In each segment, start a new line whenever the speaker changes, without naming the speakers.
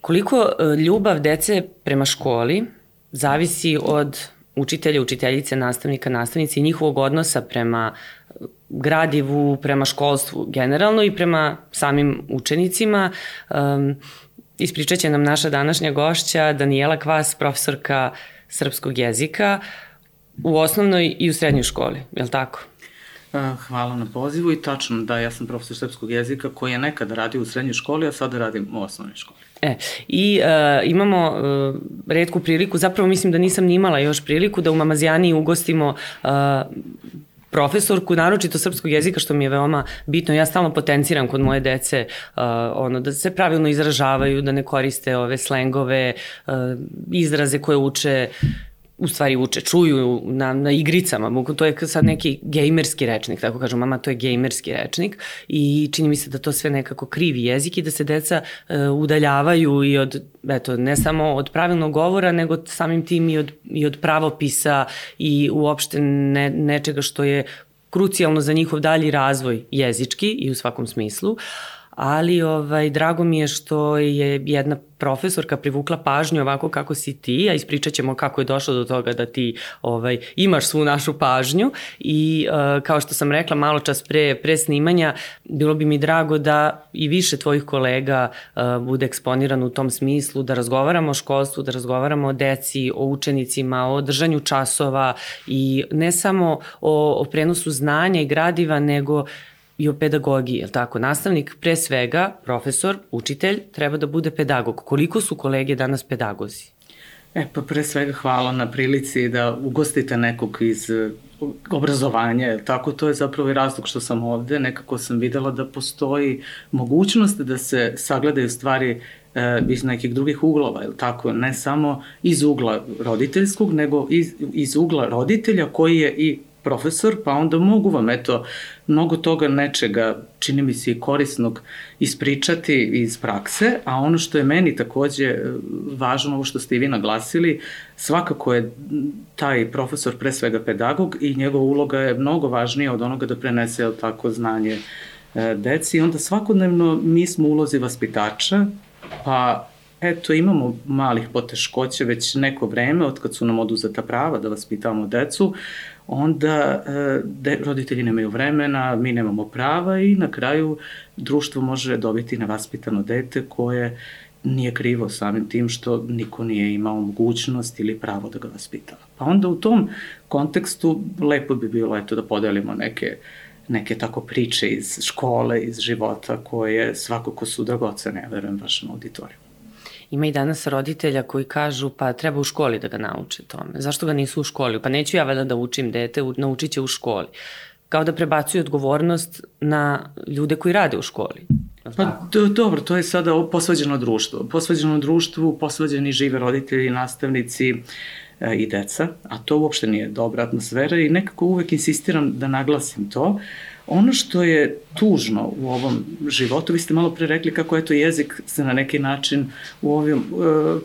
Koliko e, ljubav dece prema školi zavisi od učitelja, učiteljice, nastavnika, nastavnice i njihovog odnosa prema gradivu, prema školstvu generalno i prema samim učenicima. Um, ispričat će nam naša današnja gošća Daniela Kvas, profesorka srpskog jezika u osnovnoj i u srednjoj školi, je li tako?
Hvala na pozivu i tačno da ja sam profesor srpskog jezika koji je nekada radio u srednjoj školi, a sada radim u osnovnoj školi.
E, I uh, imamo uh, redku priliku, zapravo mislim da nisam ni imala još priliku da u Mamazijani ugostimo uh, profesorku, naročito srpskog jezika, što mi je veoma bitno. Ja stalno potenciram kod moje dece uh, ono, da se pravilno izražavaju, da ne koriste ove slengove, uh, izraze koje uče u stvari uče, čuju na, na igricama, to je sad neki gejmerski rečnik, tako kažu, mama, to je gejmerski rečnik i čini mi se da to sve nekako krivi jezik i da se deca uh, udaljavaju i od, eto, ne samo od pravilnog govora, nego samim tim i od, i od pravopisa i uopšte ne, nečega što je krucijalno za njihov dalji razvoj jezički i u svakom smislu. Uh, ali ovaj, drago mi je što je jedna profesorka privukla pažnju ovako kako si ti, a ispričat ćemo kako je došlo do toga da ti ovaj, imaš svu našu pažnju. I uh, kao što sam rekla malo čas pre, pre snimanja, bilo bi mi drago da i više tvojih kolega uh, bude eksponirano u tom smislu, da razgovaramo o školstvu, da razgovaramo o deci, o učenicima, o držanju časova i ne samo o, o prenosu znanja i gradiva, nego i o pedagogiji, je tako? Nastavnik, pre svega, profesor, učitelj, treba da bude pedagog. Koliko su kolege danas pedagozi?
E, pa pre svega hvala na prilici da ugostite nekog iz e, obrazovanja, tako to je zapravo i razlog što sam ovde, nekako sam videla da postoji mogućnost da se sagledaju stvari e, iz nekih drugih uglova, je tako, ne samo iz ugla roditeljskog, nego iz, iz ugla roditelja koji je i profesor, pa onda mogu vam, eto, mnogo toga nečega, čini mi se i korisnog, ispričati iz prakse, a ono što je meni takođe e, važno, ovo što ste i vi naglasili, svakako je taj profesor pre svega pedagog i njegova uloga je mnogo važnija od onoga da prenese tako znanje e, deci. I onda svakodnevno mi smo ulozi vaspitača, pa Eto, imamo malih poteškoća već neko vreme, od kad su nam oduzeta prava da vaspitavamo decu, onda e, de, roditelji nemaju vremena, mi nemamo prava i na kraju društvo može dobiti nevaspitano dete koje nije krivo samim tim što niko nije imao mogućnost ili pravo da ga vaspitava. Pa onda u tom kontekstu lepo bi bilo eto da podelimo neke neke tako priče iz škole, iz života koje svakako su dragocene, ja verujem, vašem auditoriju.
Ima i danas roditelja koji kažu pa treba u školi da ga nauče tome. Zašto ga nisu u školi? Pa neću ja valjda da učim dete, naučit će u školi. Kao da prebacuju odgovornost na ljude koji rade u školi.
Pa do, dobro, to je sada posvađeno društvo. Posvađeno društvu, posvađeni žive roditelji, nastavnici e, i deca, a to uopšte nije dobra atmosfera i nekako uvek insistiram da naglasim to. Ono što je tužno u ovom životu, vi ste malo pre rekli kako je to jezik se na neki način u ovim e,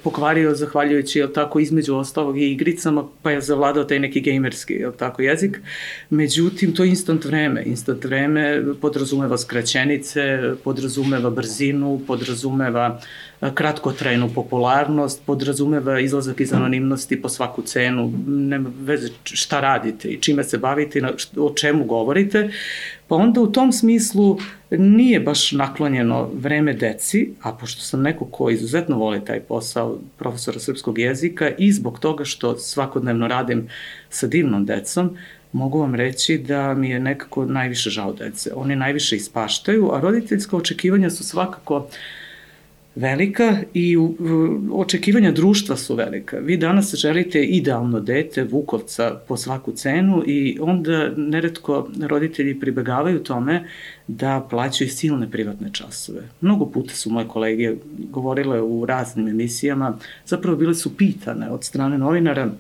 pokvario zahvaljujući jel tako između ostalog i igricama, pa je zavladao taj neki gejmerski jel tako jezik. Međutim to je instant vreme, instant vreme podrazumeva skraćenice, podrazumeva brzinu, podrazumeva kratkotrajnu popularnost, podrazumeva izlazak iz anonimnosti po svaku cenu, nema veze šta radite i čime se bavite, o čemu govorite. Pa onda u tom smislu nije baš naklonjeno vreme deci, a pošto sam neko ko izuzetno voli taj posao profesora srpskog jezika i zbog toga što svakodnevno radim sa divnom decom, mogu vam reći da mi je nekako najviše žao dece. Oni najviše ispaštaju, a roditeljska očekivanja su svakako uh, velika i očekivanja društva su velika. Vi danas želite idealno dete, Vukovca po svaku cenu i onda neretko roditelji pribegavaju tome da plaćaju silne privatne časove. Mnogo puta su moje kolege govorile u raznim emisijama, zapravo bile su pitane od strane novinara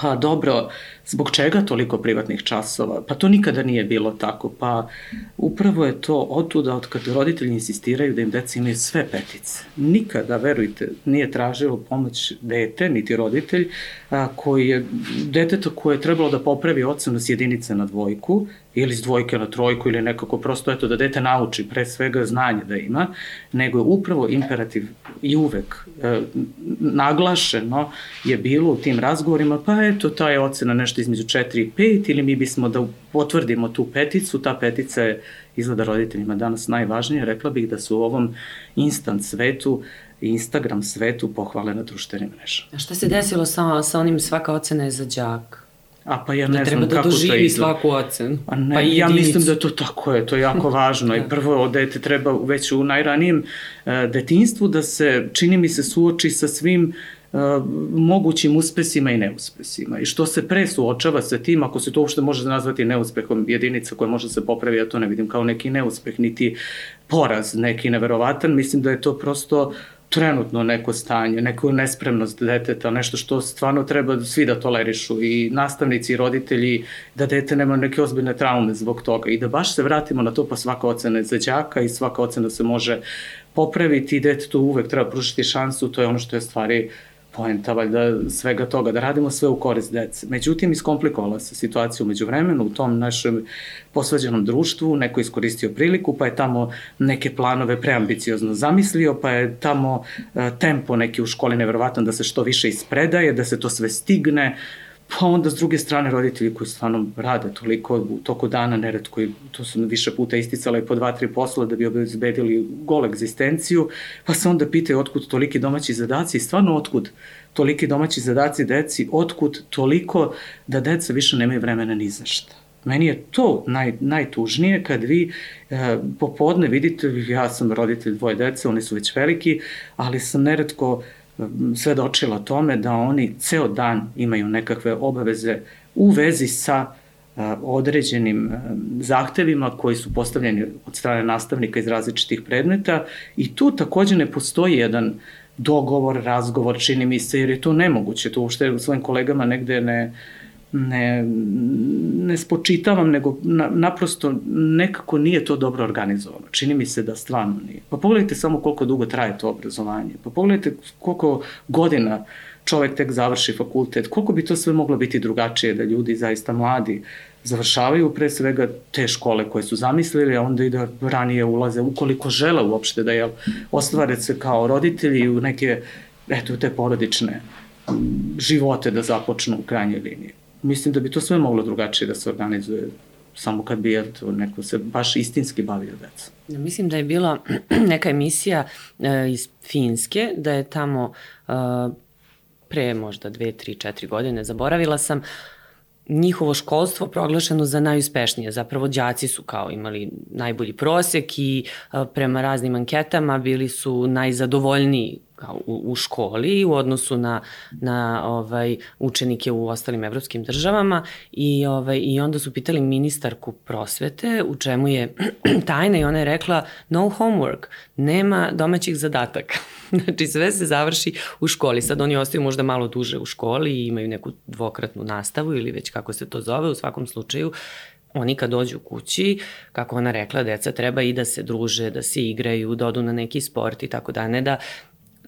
pa dobro, zbog čega toliko privatnih časova? Pa to nikada nije bilo tako. Pa upravo je to otuda od kada roditelji insistiraju da im deca imaju sve petice. Nikada, verujte, nije tražilo pomoć dete, niti roditelj, a, koji je, deteta koje je trebalo da popravi ocenu s jedinice na dvojku, ili s dvojke na trojku ili nekako prosto eto da dete nauči pre svega znanje da ima, nego je upravo imperativ i uvek e, naglašeno je bilo u tim razgovorima, pa eto ta je ocena nešto između 4 i 5 ili mi bismo da potvrdimo tu peticu, ta petica je izgleda roditeljima danas najvažnija, rekla bih da su u ovom instant svetu Instagram svetu pohvale na društvenim mrežama.
A šta se desilo sa, sa onim svaka ocena je za đak?
A pa ja ne da znam
da
kako to
izgleda. svaku ocenu.
A ne, pa ja mislim da to tako je, to je jako važno. I da. prvo dete treba već u najranijem uh, detinstvu da se, čini mi se, suoči sa svim uh, mogućim uspesima i neuspesima. I što se pre suočava sa tim, ako se to uopšte može nazvati neuspehom jedinica koja može se popravi, ja to ne vidim kao neki neuspeh, niti poraz neki neverovatan, mislim da je to prosto trenutno neko stanje, neku nespremnost deteta, nešto što stvarno treba svi da tolerišu i nastavnici i roditelji, da dete nema neke ozbiljne traume zbog toga i da baš se vratimo na to pa svaka ocena je za đaka i svaka ocena se može popraviti i detetu uvek treba pružiti šansu, to je ono što je stvari uh, poenta valjda svega toga, da radimo sve u korist dece. Međutim, iskomplikovala se situacija umeđu vremenu u tom našem posvađenom društvu, neko iskoristio priliku, pa je tamo neke planove preambiciozno zamislio, pa je tamo e, tempo neki u školi neverovatan da se što više ispredaje, da se to sve stigne, Pa onda s druge strane roditelji koji stvarno rade toliko u toku dana, neretko i to su više puta isticala i po dva, tri posla da bi obezbedili gol egzistenciju, pa se onda pitaju otkud toliki domaći zadaci i stvarno otkud toliki domaći zadaci deci, otkud toliko da deca više nemaju vremena ni za šta. Meni je to naj, najtužnije kad vi e, popodne vidite, ja sam roditelj dvoje dece, oni su već veliki, ali sam neretko svedočila tome da oni ceo dan imaju nekakve obaveze u vezi sa određenim zahtevima koji su postavljeni od strane nastavnika iz različitih predmeta i tu takođe ne postoji jedan dogovor, razgovor, čini mi se, jer je to nemoguće, to uopšte svojim kolegama negde ne, ne, ne spočitavam, nego na, naprosto nekako nije to dobro organizovano. Čini mi se da stvarno nije. Pa pogledajte samo koliko dugo traje to obrazovanje. Pa pogledajte koliko godina čovek tek završi fakultet. Koliko bi to sve moglo biti drugačije da ljudi zaista mladi završavaju pre svega te škole koje su zamislili, a onda i da ranije ulaze, ukoliko žele uopšte da je ostvare se kao roditelji u neke, eto, te porodične živote da započnu u krajnjoj liniji mislim da bi to sve moglo drugačije da se organizuje samo kad bi eto, neko se baš istinski bavio decom.
Ja, mislim da je bila neka emisija e, iz Finske, da je tamo e, pre možda dve, tri, četiri godine, zaboravila sam, njihovo školstvo proglašeno za najuspešnije. Zapravo đaci su kao imali najbolji prosek i e, prema raznim anketama bili su najzadovoljniji u, u školi u odnosu na, na ovaj, učenike u ostalim evropskim državama i, ovaj, i onda su pitali ministarku prosvete u čemu je tajna i ona je rekla no homework, nema domaćih zadataka. znači sve se završi u školi. Sad oni ostaju možda malo duže u školi i imaju neku dvokratnu nastavu ili već kako se to zove, u svakom slučaju oni kad dođu kući, kako ona rekla, deca treba i da se druže, da se igraju, da odu na neki sport i tako da, ne da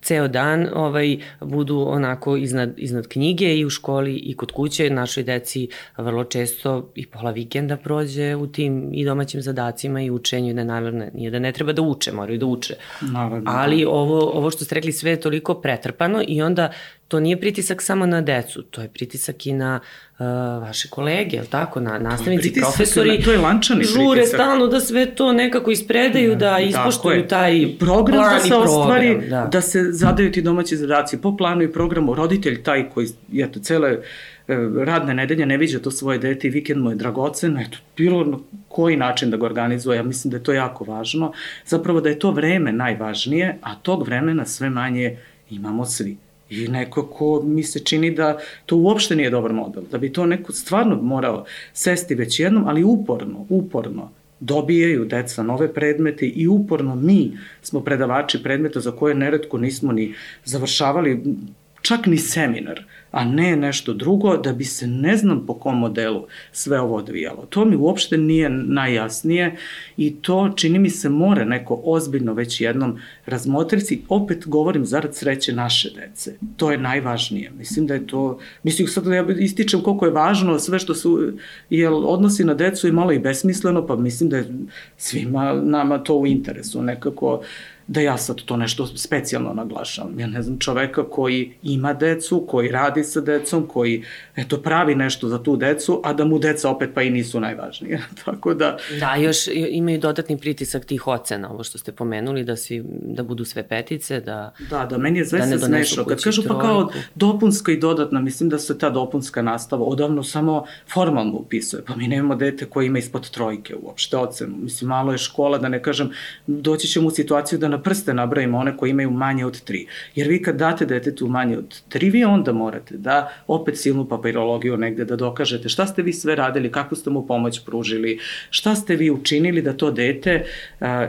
ceo dan ovaj, budu onako iznad, iznad knjige i u školi i kod kuće. Našoj deci vrlo često i pola vikenda prođe u tim i domaćim zadacima i učenju. Da naravno nije da ne treba da uče, moraju da uče. Naravno. Ali ovo, ovo što ste rekli sve je toliko pretrpano i onda to nije pritisak samo na decu, to je pritisak i na uh, vaše kolege, je tako, na nastavnici, pritisak, profesori.
To je lančani
žure pritisak. stalno da sve to nekako ispredaju, da, da ispoštuju taj
program da se ostvari, da. da se zadaju ti domaći zadaci po planu i programu. Roditelj taj koji, eto, cele e, radne nedelje ne viđa to svoje dete i vikend mu je dragocen, eto, bilo na koji način da ga organizuje, ja mislim da je to jako važno, zapravo da je to vreme najvažnije, a tog vremena sve manje imamo svi. I nekako mi se čini da to uopšte nije dobar model, da bi to neko stvarno morao sesti već jednom, ali uporno, uporno dobijaju deca nove predmete i uporno mi smo predavači predmeta za koje neretko nismo ni završavali čak ni seminar, a ne nešto drugo, da bi se ne znam po kom modelu sve ovo odvijalo. To mi uopšte nije najjasnije i to čini mi se mora neko ozbiljno već jednom razmotriti. Opet govorim zarad sreće naše dece. To je najvažnije. Mislim da je to, mislim sad da ja ističem koliko je važno sve što su, jer odnosi na decu je malo i besmisleno, pa mislim da je svima nama to u interesu nekako da ja sad to nešto specijalno naglašavam. Ja ne znam čoveka koji ima decu, koji radi sa decom, koji eto pravi nešto za tu decu, a da mu deca opet pa i nisu najvažnije. Tako da...
Da, još imaju dodatni pritisak tih ocena, ovo što ste pomenuli, da, si, da budu sve petice, da...
Da, da, meni je sve da smešno. Kad kažu pa kao dopunska i dodatna, mislim da se ta dopunska nastava odavno samo formalno upisuje. Pa mi nemamo dete koje ima ispod trojke uopšte ocenu. Mislim, malo je škola, da ne kažem, doći ćemo u situaciju da na prste nabrajimo one koji imaju manje od 3. Jer vi kad date detetu manje od 3, vi onda morate da opet silnu papirologiju negde da dokažete šta ste vi sve radili, kako ste mu pomoć pružili, šta ste vi učinili da to dete,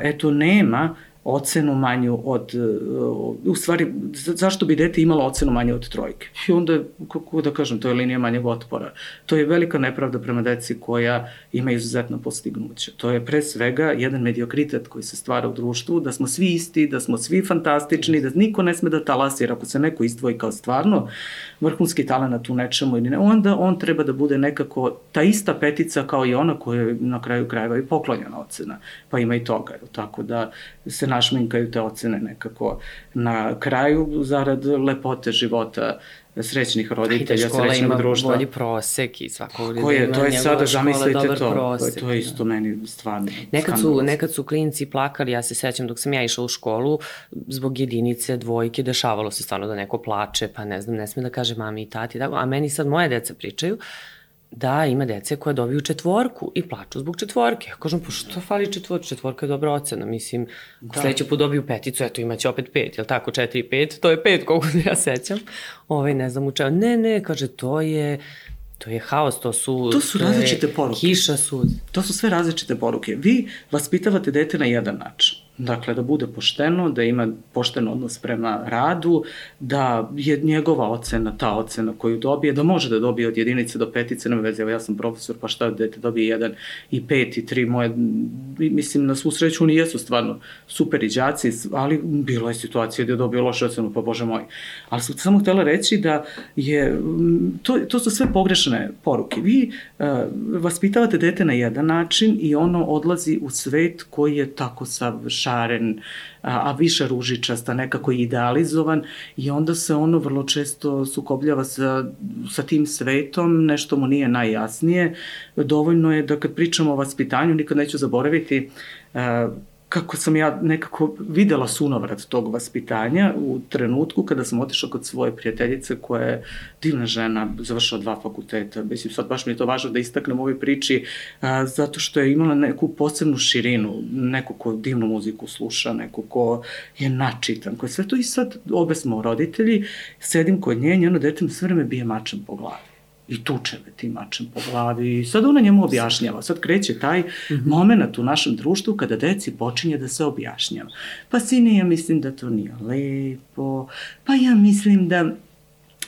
eto, nema ocenu manju od, uh, u stvari, zašto bi dete imalo ocenu manju od trojke? I onda, kako da kažem, to je linija manjeg otpora. To je velika nepravda prema deci koja ima izuzetno postignuće. To je pre svega jedan mediokritet koji se stvara u društvu, da smo svi isti, da smo svi fantastični, da niko ne sme da talasi, jer ako se neko izdvoji kao stvarno vrhunski talent u nečemu ili ne, onda on treba da bude nekako ta ista petica kao i ona koja je na kraju krajeva i poklonjena ocena. Pa ima i toga. Tako da se našminkaju te ocene nekako na kraju zarad lepote života srećnih roditelja, srećnog društva.
bolji prosek i svako
Ko je, to je sada, zamislite to, prosek, to je isto da. meni stvarno
nekad su, nekad su klinci plakali, ja se sećam dok sam ja išla u školu, zbog jedinice, dvojke, dešavalo se stvarno da neko plače, pa ne znam, ne sme da kaže mami i tati, tako, a meni sad moje deca pričaju, da ima dece koje dobiju četvorku i plaču zbog četvorke. Ja kažem, pa što fali četvorka? Četvorka je dobra ocena. Mislim, da. sledeće put dobiju peticu, eto imaće opet pet, jel tako? Četiri i pet, to je pet, koliko ja sećam. Ovaj, ne znam u čemu. Ne, ne, kaže, to je to je haos, to su...
To su to različite poruke.
Kiša sud.
To su sve različite poruke. Vi vaspitavate dete na jedan način. Dakle, da bude pošteno, da ima pošten odnos prema radu, da je njegova ocena, ta ocena koju dobije, da može da dobije od jedinice do petice, nema veze, evo ja sam profesor, pa šta dete dobije jedan i pet i tri, moje, mislim, na svu sreću oni jesu stvarno super iđaci, ali bilo je situacija gde je dobio lošu ocenu, pa bože moj. Ali sam samo htela reći da je, to, to su sve pogrešne poruke. Vi uh, vaspitavate dete na jedan način i ono odlazi u svet koji je tako savršen šaren, a, a više ružičasta, nekako idealizovan i onda se ono vrlo često sukobljava sa, sa tim svetom, nešto mu nije najjasnije. Dovoljno je da kad pričamo o vaspitanju, nikad neću zaboraviti, a, kako sam ja nekako videla sunovrat tog vaspitanja u trenutku kada sam otišla kod svoje prijateljice koja je divna žena, završila dva fakulteta. Mislim, sad baš mi je to važno da istaknem u ovoj priči, a, zato što je imala neku posebnu širinu, neko ko divnu muziku sluša, neko ko je načitan, ko je sve to i sad obe smo roditelji, sedim kod nje, njeno dete mi sve vreme bije mačem po glavi i tuče me tim mačem po glavi. I sad ona njemu objašnjava. Sad kreće taj mm -hmm. moment u našem društvu kada deci počinje da se objašnjava. Pa sine, ja mislim da to nije lepo, pa ja mislim da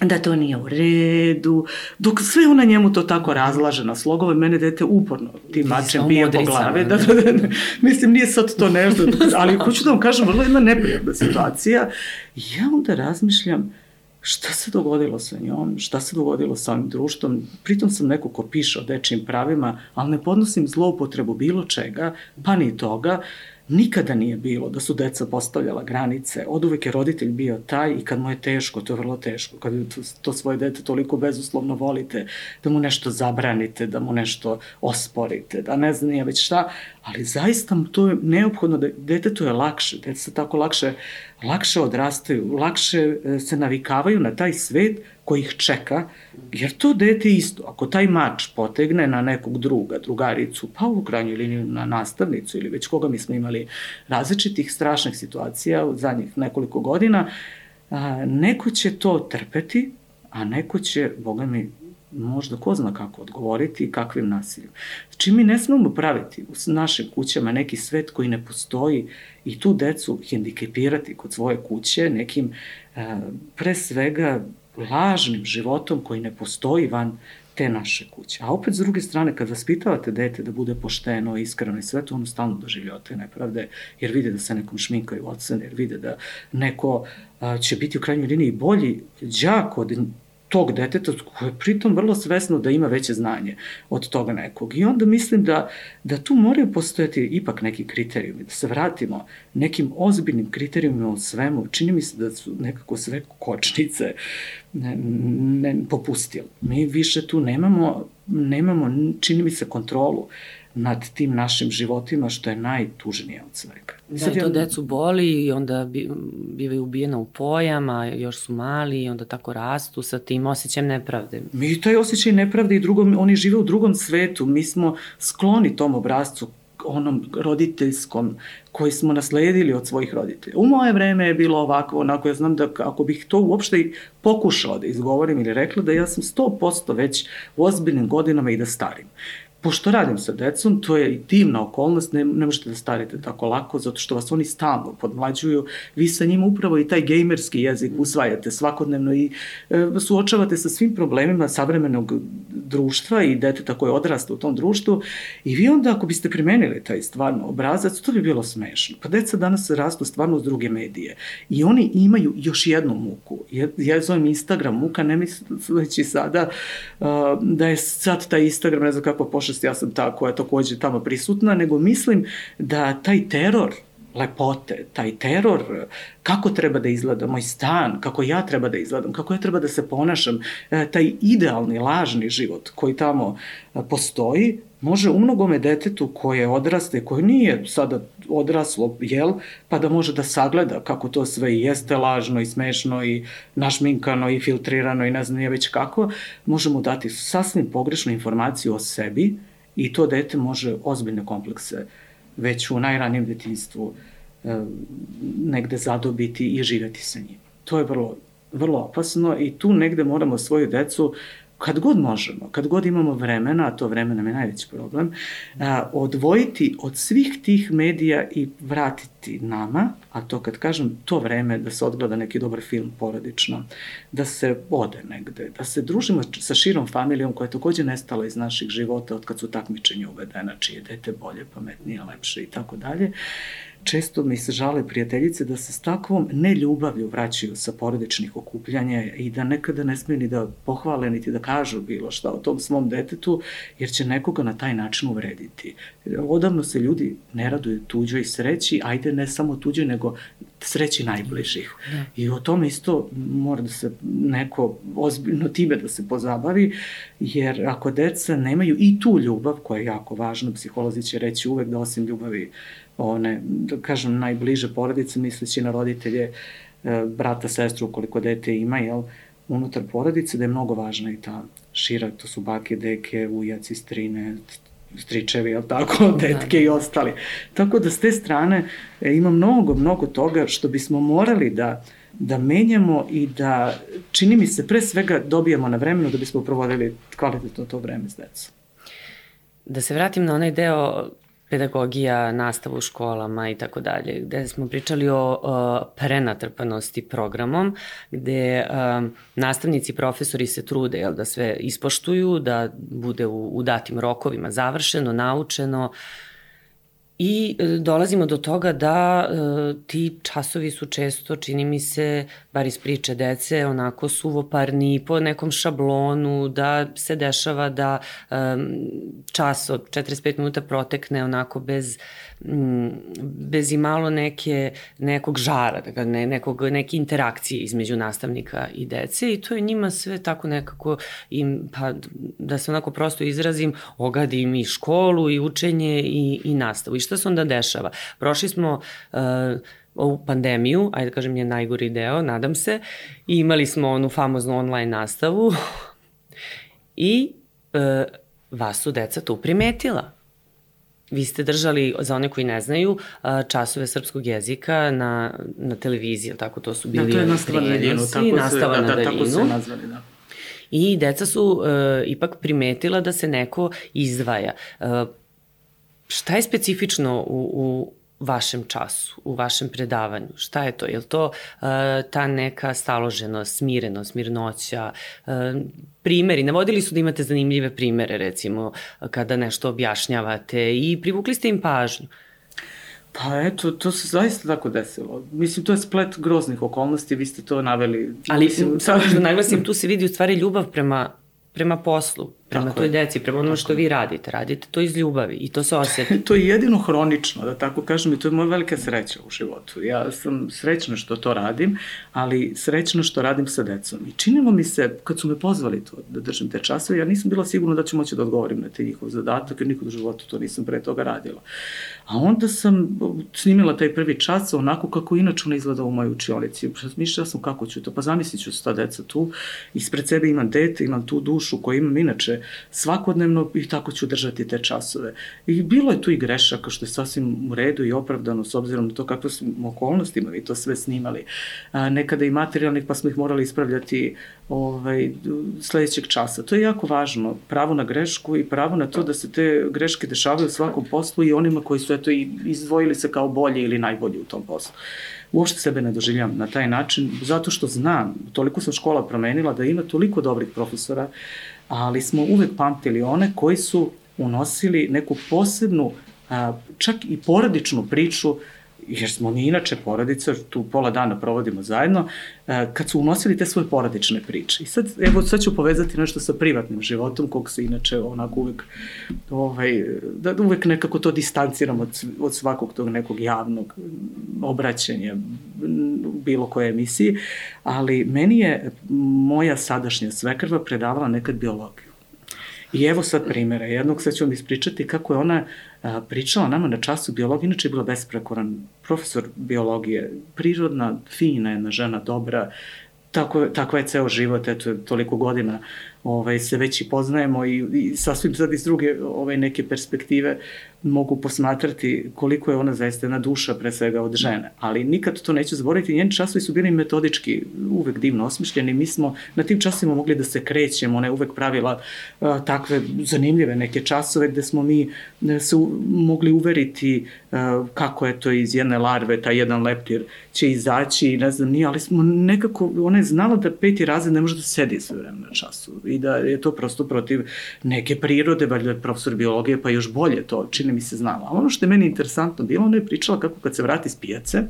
da to nije u redu, dok sve ona njemu to tako razlaže na slogove, mene dete uporno tim mačem bije po glave, da, da, da, da, mislim nije sad to nešto, ali hoću da vam kažem, vrlo jedna neprijatna situacija, ja onda razmišljam, šta se dogodilo sa njom, šta se dogodilo sa ovim društvom. Pritom sam neko ko piše o dečijim pravima, ali ne podnosim zloupotrebu bilo čega, pa ni toga. Nikada nije bilo da su deca postavljala granice. Od uvek je roditelj bio taj i kad mu je teško, to je vrlo teško, kad to svoje dete toliko bezuslovno volite, da mu nešto zabranite, da mu nešto osporite, da ne znam nije već šta, ali zaista to je neophodno da detetu je lakše, deca tako lakše, lakše odrastaju, lakše e, se navikavaju na taj svet koji ih čeka, jer to dete isto, ako taj mač potegne na nekog druga, drugaricu, pa u krajnjoj liniji na nastavnicu ili već koga mi smo imali različitih strašnih situacija u zadnjih nekoliko godina, a, neko će to trpeti, a neko će, boga mi, možda ko zna kako odgovoriti i kakvim nasiljem. Znači mi ne smemo praviti u našim kućama neki svet koji ne postoji i tu decu hendikepirati kod svoje kuće nekim e, pre svega lažnim životom koji ne postoji van te naše kuće. A opet, s druge strane, kad vaspitavate dete da bude pošteno, iskreno i sve to, ono stalno doživljava te nepravde, jer vide da se nekom šminkaju ocene, jer vide da neko a, će biti u krajnjoj liniji bolji đak od tog deteta koje je pritom vrlo svesno da ima veće znanje od toga nekog. I onda mislim da, da tu moraju postojati ipak neki kriterijumi, da se vratimo nekim ozbiljnim kriterijumima u svemu. Čini mi se da su nekako sve kočnice ne, ne, popustile. Mi više tu nemamo, nemamo, čini mi se, kontrolu nad tim našim životima, što je najtužnije od svega.
Da, i to decu boli i onda bivaju ubijena u pojama, još su mali i onda tako rastu sa tim osjećajem nepravde.
Mi taj osjećaj nepravde i drugom, oni žive u drugom svetu, mi smo skloni tom obrazcu onom roditeljskom koji smo nasledili od svojih roditelja. U moje vreme je bilo ovako, onako ja znam da ako bih to uopšte i pokušala da izgovorim ili rekla da ja sam 100% već u ozbiljnim godinama i da starim pošto radim sa decom, to je i divna okolnost, ne, ne možete da starite tako lako, zato što vas oni stalno podmlađuju, vi sa njima upravo i taj gejmerski jezik usvajate svakodnevno i e, suočavate sa svim problemima savremenog društva i deteta koje odrasta u tom društvu i vi onda ako biste primenili taj stvarno obrazac, to bi bilo smešno. Pa deca danas rastu stvarno uz druge medije i oni imaju još jednu muku. Ja, ja zovem Instagram muka, ne misleći sada uh, da je sad taj Instagram, ne znam kako pošle ličnost, ja sam ta koja je takođe tamo prisutna, nego mislim da taj teror lepote, taj teror, kako treba da izgleda moj stan, kako ja treba da izgledam, kako ja treba da se ponašam, e, taj idealni, lažni život koji tamo e, postoji, može u mnogome detetu koje odraste, koje nije sada odraslo, jel, pa da može da sagleda kako to sve i jeste lažno i smešno i našminkano i filtrirano i ne znam nije već kako, možemo dati sasvim pogrešnu informaciju o sebi i to dete može ozbiljne komplekse već u najranijem detinstvu e, negde zadobiti i živeti sa njim. To je vrlo, vrlo opasno i tu negde moramo svoju decu kad god možemo, kad god imamo vremena, a to vreme nam je najveći problem, a, odvojiti od svih tih medija i vratiti nama, a to kad kažem to vreme da se odgleda neki dobar film porodično, da se ode negde, da se družimo sa širom familijom koja je takođe nestala iz naših života od kad su takmičenja uvedena, čije dete bolje, pametnije, lepše i tako dalje često mi se žale prijateljice da se s takvom neljubavlju vraćaju sa porodičnih okupljanja i da nekada ne smiju ni da pohvale niti da kažu bilo šta o tom svom detetu, jer će nekoga na taj način uvrediti. Odavno se ljudi ne raduju tuđoj sreći, ajde ne samo tuđoj, nego sreći najbližih. Da. I o tome isto mora da se neko ozbiljno time da se pozabavi, jer ako deca nemaju i tu ljubav, koja je jako važna, psiholozi će reći uvek da osim ljubavi one, da kažem, najbliže porodice, misleći na roditelje, e, brata, sestru, koliko dete ima, jel, unutar porodice, da je mnogo važna i ta šira, to su bake, deke, ujaci, strine, stričevi, jel tako, detke da. i ostali. Tako da s te strane e, ima mnogo, mnogo toga što bismo morali da da menjamo i da, čini mi se, pre svega dobijamo na vremenu da bismo provodili kvalitetno to vreme s decom.
Da se vratim na onaj deo pedagogija, nastava u školama i tako dalje, gde smo pričali o, o prenatrpanosti programom, gde um, nastavnici i profesori se trude jel, da sve ispoštuju, da bude u, u datim rokovima završeno, naučeno, I e, dolazimo do toga da e, ti časovi su često, čini mi se, bar iz priče dece, onako suvoparni, po nekom šablonu, da se dešava da e, čas od 45 minuta protekne onako bez, m, bez i malo neke, nekog žara, da ne, nekog, neke interakcije između nastavnika i dece i to je njima sve tako nekako, im, pa, da se onako prosto izrazim, ogadi im i školu i učenje i, i nastavu. I šta se onda dešava? Prošli smo uh, ovu pandemiju, ajde da kažem je najgori deo, nadam se, i imali smo onu famoznu online nastavu i uh, vas su deca tu primetila. Vi ste držali, za one koji ne znaju, uh, časove srpskog jezika na, na televiziji, tako to su bili
da, to je nastava na daljinu. Tako
nastava
se,
da,
da,
na
daljinu. Tako su nazvali, da.
I deca su e, ipak primetila da se neko izdvaja. E, šta je specifično u, u vašem času, u vašem predavanju? Šta je to? Je li to uh, ta neka staloženost, smirenost, mirnoća? Uh, primeri, navodili su da imate zanimljive primere, recimo, kada nešto objašnjavate i privukli ste im pažnju.
Pa eto, to se zaista tako desilo. Mislim, to je splet groznih okolnosti, vi ste to naveli.
Ali,
Mislim,
samo da naglasim, tu se vidi u stvari ljubav prema prema poslu, prema
Tako
toj
je.
deci, prema onome što vi radite. Radite to iz ljubavi i to se osjeti.
to je jedino hronično, da tako kažem, i to je moja velika sreća u životu. Ja sam srećna što to radim, ali srećna što radim sa decom. I činilo mi se, kad su me pozvali to da držim te časove, ja nisam bila sigurna da ću moći da odgovorim na te njihov zadatak, jer nikad u životu to nisam pre toga radila. A onda sam snimila taj prvi čas onako kako inače ona izgleda u mojoj učionici. Mišljala sam kako ću to, pa zamislit ću sta deca tu, ispred sebe imam dete, imam tu dušu koju imam inače svakodnevno i tako ću držati te časove. I bilo je tu i grešaka što je sasvim u redu i opravdano s obzirom na to kakve su okolnostima vi to sve snimali. A, nekada i materijalnih pa smo ih morali ispravljati ovaj, sledećeg časa. To je jako važno. Pravo na grešku i pravo na to da se te greške dešavaju u svakom poslu i onima koji su eto i izdvojili se kao bolji ili najbolji u tom poslu. Uopšte sebe ne doživljam na taj način, zato što znam, toliko sam škola promenila da ima toliko dobrih profesora, ali smo uvek pamtili one koji su unosili neku posebnu, čak i poradičnu priču jer smo mi inače porodica, tu pola dana provodimo zajedno, kad su unosili te svoje porodične priče. I sad, evo, sad ću povezati nešto sa privatnim životom, kog se inače onako uvek, ovaj, da uvek nekako to distanciram od, od svakog tog nekog javnog obraćanja bilo koje emisiji, ali meni je moja sadašnja svekrva predavala nekad biologiju. I evo sad primjera. Jednog sad ću vam ispričati kako je ona a, pričala nama na času biologije. Inače je bila besprekoran profesor biologije. Prirodna, fina jedna žena, dobra. Tako, takva je ceo život, eto, toliko godina ovaj, se već i poznajemo i, i sasvim sad iz druge ovaj, neke perspektive mogu posmatrati koliko je ona zaista jedna duša pre svega od žene. Ali nikad to neću zaboraviti, njeni časovi su bili metodički uvek divno osmišljeni. Mi smo na tim časovima mogli da se krećemo, ona je uvek pravila a, takve zanimljive neke časove gde smo mi se u, mogli uveriti kako je to iz jedne larve, taj jedan leptir će izaći, ne znam, nije, ali smo nekako, ona je znala da peti razred ne može da sedi sve vreme na času i da je to prosto protiv neke prirode, valjda je profesor biologije, pa još bolje to, čini mi se znala. Ali ono što je meni interesantno bilo, ona je pričala kako kad se vrati s pijace,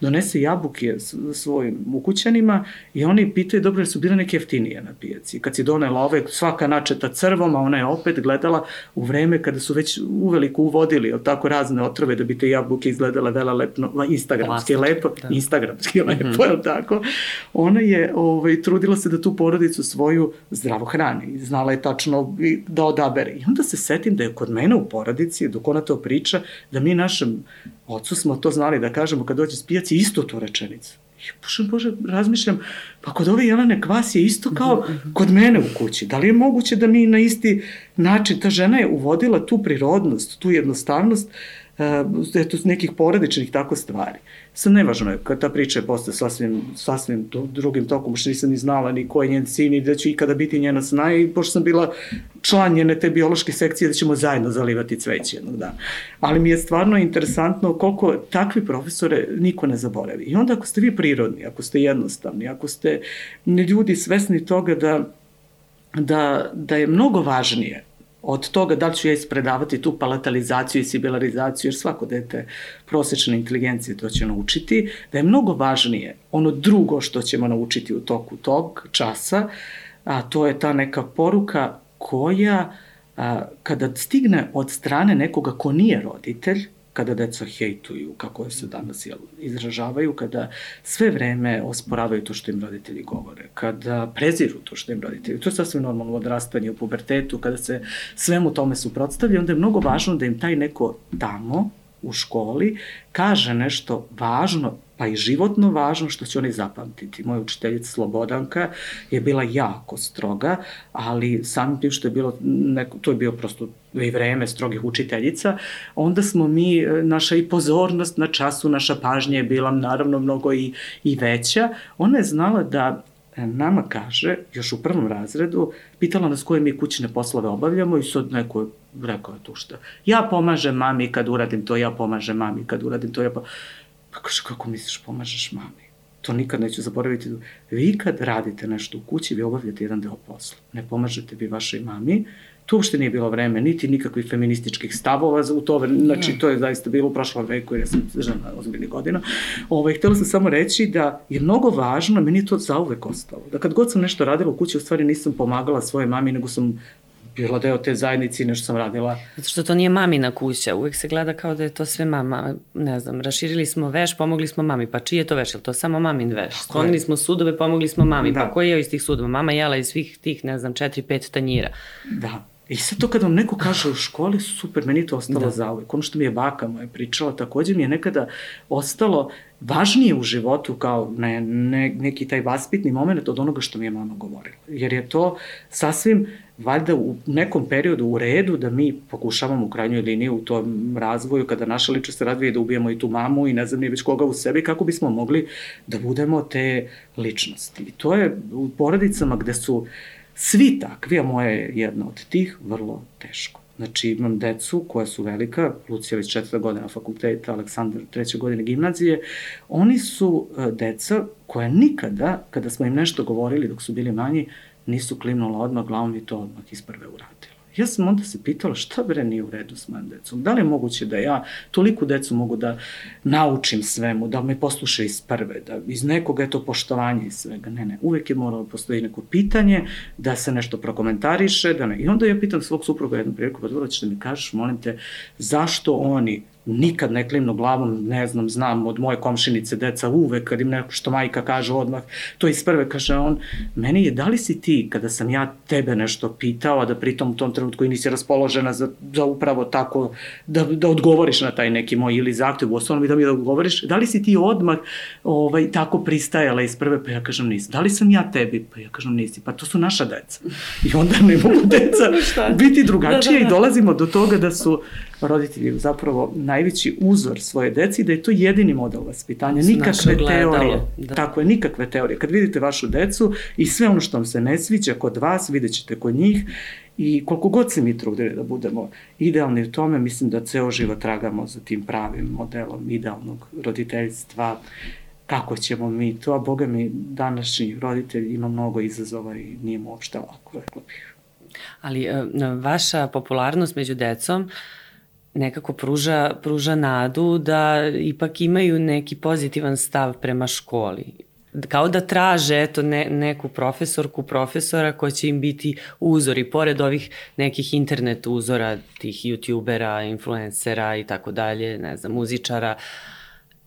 donese jabuke svojim ukućanima i oni pitaju, dobro, jer su bile neke jeftinije na pijaci. Kad si donela ove, svaka načeta crvom, a ona je opet gledala u vreme kada su već uveliko uvodili od tako razne otrove da bi te jabuke izgledale vela lepno, instagramski Plastic, lepo, da. instagramski lepo, mm -hmm. je tako? Ona je ovaj, trudila se da tu porodicu svoju zdravo hrani. Znala je tačno da odabere. I onda se setim da je kod mene u porodici, dok ona to priča, da mi našem ocu smo to znali da kažemo kad dođe s pijaci isto to rečenicu. I bože, bože, razmišljam, pa kod ove Jelene Kvas je isto kao kod mene u kući. Da li je moguće da mi na isti način, ta žena je uvodila tu prirodnost, tu jednostavnost, uh, eto, nekih porodičnih tako stvari. Sad nevažno je, kad ta priča je posle sasvim, sasvim to, drugim tokom, što nisam ni znala ni ko je njen sin i da ću ikada biti njena sna i pošto sam bila član njene te biološke sekcije da ćemo zajedno zalivati cveće jednog dana. Ali mi je stvarno interesantno koliko takvi profesore niko ne zaboravi. I onda ako ste vi prirodni, ako ste jednostavni, ako ste ljudi svesni toga da da, da je mnogo važnije od toga da li ću ja ispredavati tu palatalizaciju i sibilarizaciju, jer svako dete prosečne inteligencije to će naučiti, da je mnogo važnije ono drugo što ćemo naučiti u toku tog časa, a to je ta neka poruka koja a, kada stigne od strane nekoga ko nije roditelj, kada deca hejtuju, kako se danas jel, izražavaju, kada sve vreme osporavaju to što im roditelji govore, kada preziru to što im roditelji, to je sasvim normalno odrastanje u pubertetu, kada se svemu tome suprotstavlja, onda je mnogo važno da im taj neko tamo, u školi, kaže nešto važno pa i životno važno što će oni zapamtiti. Moja učiteljica Slobodanka je bila jako stroga, ali samim tim što je bilo, neko, to je bio prosto i vreme strogih učiteljica, onda smo mi, naša i pozornost na času, naša pažnja je bila naravno mnogo i, i veća. Ona je znala da e, nama kaže, još u prvom razredu, pitala nas koje mi kućne poslove obavljamo i sad neko rekao je tu šta. Ja pomažem mami kad uradim to, ja pomažem mami kad uradim to, ja pa... Pa kaže, kako misliš pomažeš mami? To nikad neću zaboraviti. Vi kad radite nešto u kući, vi obavljate jedan deo posla. Ne pomažete vi vašoj mami, tu uopšte nije bilo vreme, niti nikakvih feminističkih stavova u to vreme, znači to je zaista bilo u prošlom veku, jer ja sam žena ozbiljnih godina. Ovaj, htela sam samo reći da je mnogo važno, meni je to zauvek ostalo, da kad god sam nešto radila u kući, u stvari nisam pomagala svoje mami, nego sam bila deo te zajednice i nešto sam radila.
Zato što to nije mamina kuća, uvek se gleda kao da je to sve mama, ne znam, raširili smo veš, pomogli smo mami, pa čiji je to veš, je to samo mamin veš? Sklonili smo sudove, pomogli smo mami, pa da. pa koji je iz tih sudova? Mama jela iz svih tih, ne znam, četiri, pet tanjira.
Da. I sad to kad vam neko kaže u školi, super, meni to ostalo da. za uvek. Ono što mi je baka moja pričala, takođe mi je nekada ostalo važnije u životu kao ne, ne, neki taj vaspitni moment od onoga što mi je mama govorila. Jer je to sasvim valjda u nekom periodu u redu da mi pokušavamo u krajnjoj liniji u tom razvoju kada naša ličnost razvije da ubijemo i tu mamu i ne znam ni već koga u sebi kako bismo mogli da budemo te ličnosti. I to je u porodicama gde su svi takvi, a moja je jedna od tih, vrlo teško. Znači imam decu koja su velika, Lucija već četvrta godina fakulteta, Aleksandar treće godine gimnazije, oni su e, deca koja nikada, kada smo im nešto govorili dok su bili manji, nisu klimnula odmah glavom i to odmah iz prve uradila. Ja sam onda se pitala šta bre nije u redu s mojim decom. Da li je moguće da ja toliko decu mogu da naučim svemu, da me posluša iz prve, da iz nekoga je to poštovanje i svega. Ne, ne, uvek je moralo da postoji neko pitanje, da se nešto prokomentariše, da ne. I onda ja pitam svog supruga jednu priliku, pa dobro ćeš da mi kažeš, molim te, zašto oni nikad ne klimnu glavom, ne znam, znam od moje komšinice deca uvek kad im neko što majka kaže odmah, to iz prve kaže on, meni je da li si ti kada sam ja tebe nešto pitao, a da pritom u tom trenutku i nisi raspoložena za, za upravo tako da, da odgovoriš na taj neki moj ili zahtev, u osnovnom i da mi da odgovoriš, da li si ti odmah ovaj, tako pristajala iz prve, pa ja kažem nisam. Da li sam ja tebi? Pa ja kažem nisi. Pa to su naša deca. I onda ne mogu deca biti drugačije da, da, da. i dolazimo do toga da su roditelji zapravo najveći uzor svoje deci, da je to jedini model vaspitanja, nikakve teorije. Da. Tako je, nikakve teorije. Kad vidite vašu decu i sve ono što vam se ne sviđa kod vas, vidjet ćete kod njih i koliko god se mi trudili da budemo idealni u tome, mislim da ceo život tragamo za tim pravim modelom idealnog roditeljstva, kako ćemo mi to, a boga mi današnji roditelj ima mnogo izazova i nije mu uopšte lako, rekla bih.
Ali e, vaša popularnost među decom uh, nekako pruža, pruža nadu da ipak imaju neki pozitivan stav prema školi. Kao da traže eto, ne, neku profesorku, profesora koja će im biti uzor i pored ovih nekih internet uzora, tih youtubera, influencera i tako dalje, ne znam, muzičara, uh,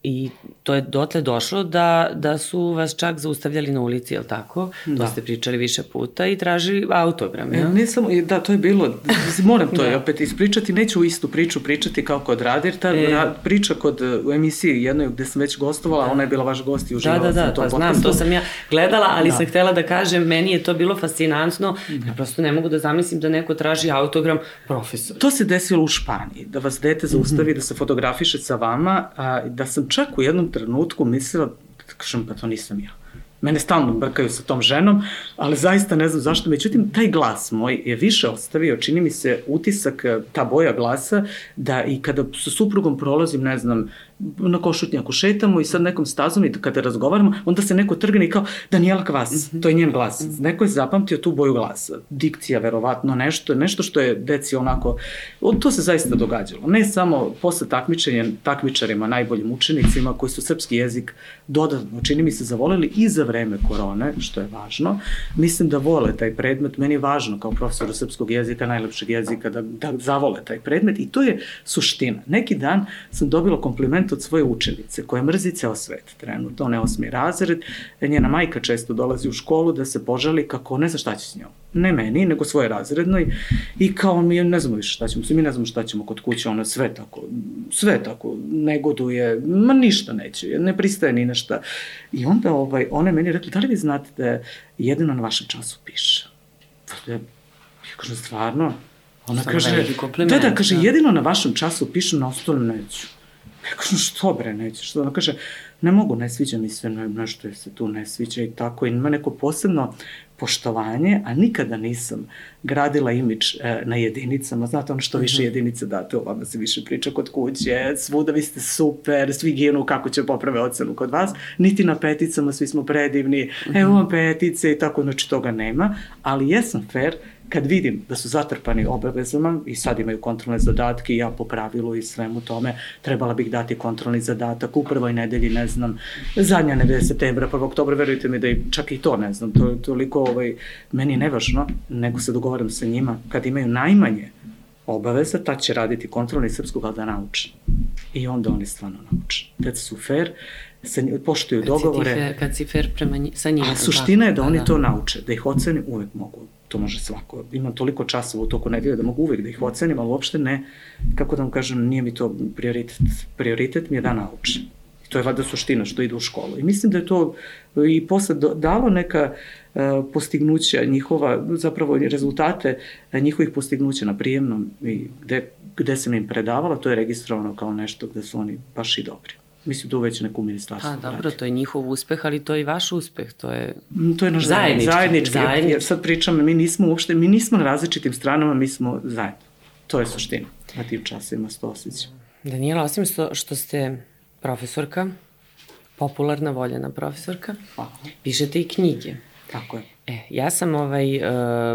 I to je dotle došlo da, da su vas čak zaustavljali na ulici, je li tako? Da. To ste pričali više puta i tražili autogram,
ja? E, nisam, da, to je bilo, moram to da. opet ispričati, neću istu priču pričati kao kod Radir, ta e... priča kod, u emisiji jednoj gde sam već gostovala, da. ona je bila vaš gost i uživala
da, da, da,
to
pa znam, to sam ja gledala, ali da. sam htela da kažem, meni je to bilo fascinantno, da. ja prosto ne mogu da zamislim da neko traži autogram profesor.
To se desilo u Španiji, da vas dete zaustavi, mm -hmm. da se fotografiše sa vama, a, da sam čak u jednom trenutku mislila, da kažem, pa to nisam ja. Mene stalno brkaju sa tom ženom, ali zaista ne znam zašto. Međutim, taj glas moj je više ostavio, čini mi se, utisak, ta boja glasa, da i kada sa suprugom prolazim, ne znam, na košutnjaku šetamo i sad nekom stazom i kada razgovaramo, onda se neko trgne i kao Daniela Kvas, mm -hmm. to je njen glas. Mm -hmm. Neko je zapamtio tu boju glasa. Dikcija, verovatno, nešto, nešto što je deci onako, to se zaista događalo. Ne samo posle takmičenja takmičarima, najboljim učenicima koji su srpski jezik dodatno, čini mi se, zavoleli i za vreme korone, što je važno. Mislim da vole taj predmet, meni je važno kao profesoru srpskog jezika, najlepšeg jezika, da, da zavole taj predmet i to je suština. Neki dan sam dobila kompliment koment od svoje učenice koja mrzi ceo svet trenutno, on je osmi razred, njena majka često dolazi u školu da se požali kako ne zna šta će s njom. Ne meni, nego svoje razrednoj i kao mi ne znamo više šta ćemo, mi ne znamo šta ćemo kod kuće, ona sve tako, sve tako negoduje, ma ništa neće, ne pristaje ni nešto. I onda ovaj, ona je meni rekla, da li vi znate da jedino na vašem času piše? Ja, kažem, stvarno? Ona Sam kaže, da, da, kaže, da. jedino na vašem času piše, na ostalom neću. Ja kažem, što bre, nećeš? Što ona kaže, ne mogu, ne sviđa mi se nešto je se tu ne sviđa i tako. I ima neko posebno poštovanje, a nikada nisam gradila imidž e, na jedinicama. Znate, ono što više mhm. jedinice date, o vama se više priča kod kuće, svuda vi ste super, svi ginu kako će poprave ocenu kod vas, niti na peticama, svi smo predivni, evo vam petice i tako, znači toga nema, ali jesam fair kad vidim da su zatrpani obavezama i sad imaju kontrolne zadatke ja po pravilu i svemu tome trebala bih dati kontrolni zadatak u prvoj nedelji, ne znam, zadnja nedelja septembra, 1. oktobra, verujte mi da i čak i to ne znam, to je toliko ovaj, meni nevažno, nego se dogovaram sa njima kad imaju najmanje obaveza, ta će raditi kontrolni srpskog, ali da nauče. I onda oni stvarno nauče. Deca su fair, se poštuju kad dogovore. Si
fair, kad si fair prema nji, sa njima.
A suština je da, da oni da. to nauče, da ih oceni uvek mogu to može svako. Imam toliko časova u toku nedelje da mogu uvek da ih ocenim, ali uopšte ne, kako da vam kažem, nije mi to prioritet. Prioritet mi je da naučim. I to je vada suština što ide u školu. I mislim da je to i posle dalo neka uh, postignuća njihova, zapravo rezultate uh, njihovih postignuća na prijemnom i gde, gde sam im predavala, to je registrovano kao nešto gde su oni baš i dobri. Mislim, to već neko ministarstvo.
Pa dobro, to je njihov uspeh, ali to je i vaš uspeh, to je
mm, To je naš zajednički. Zajednički. zajednički. Ja sad pričam, mi nismo uopšte, mi nismo na različitim stranama, mi smo zajedno. To je suština. Na tim časima sto osjećam.
Danijela, osim što, što ste profesorka, popularna, voljena profesorka, Hvala. pišete i knjige.
Tako je.
E, ja sam ovaj, uh,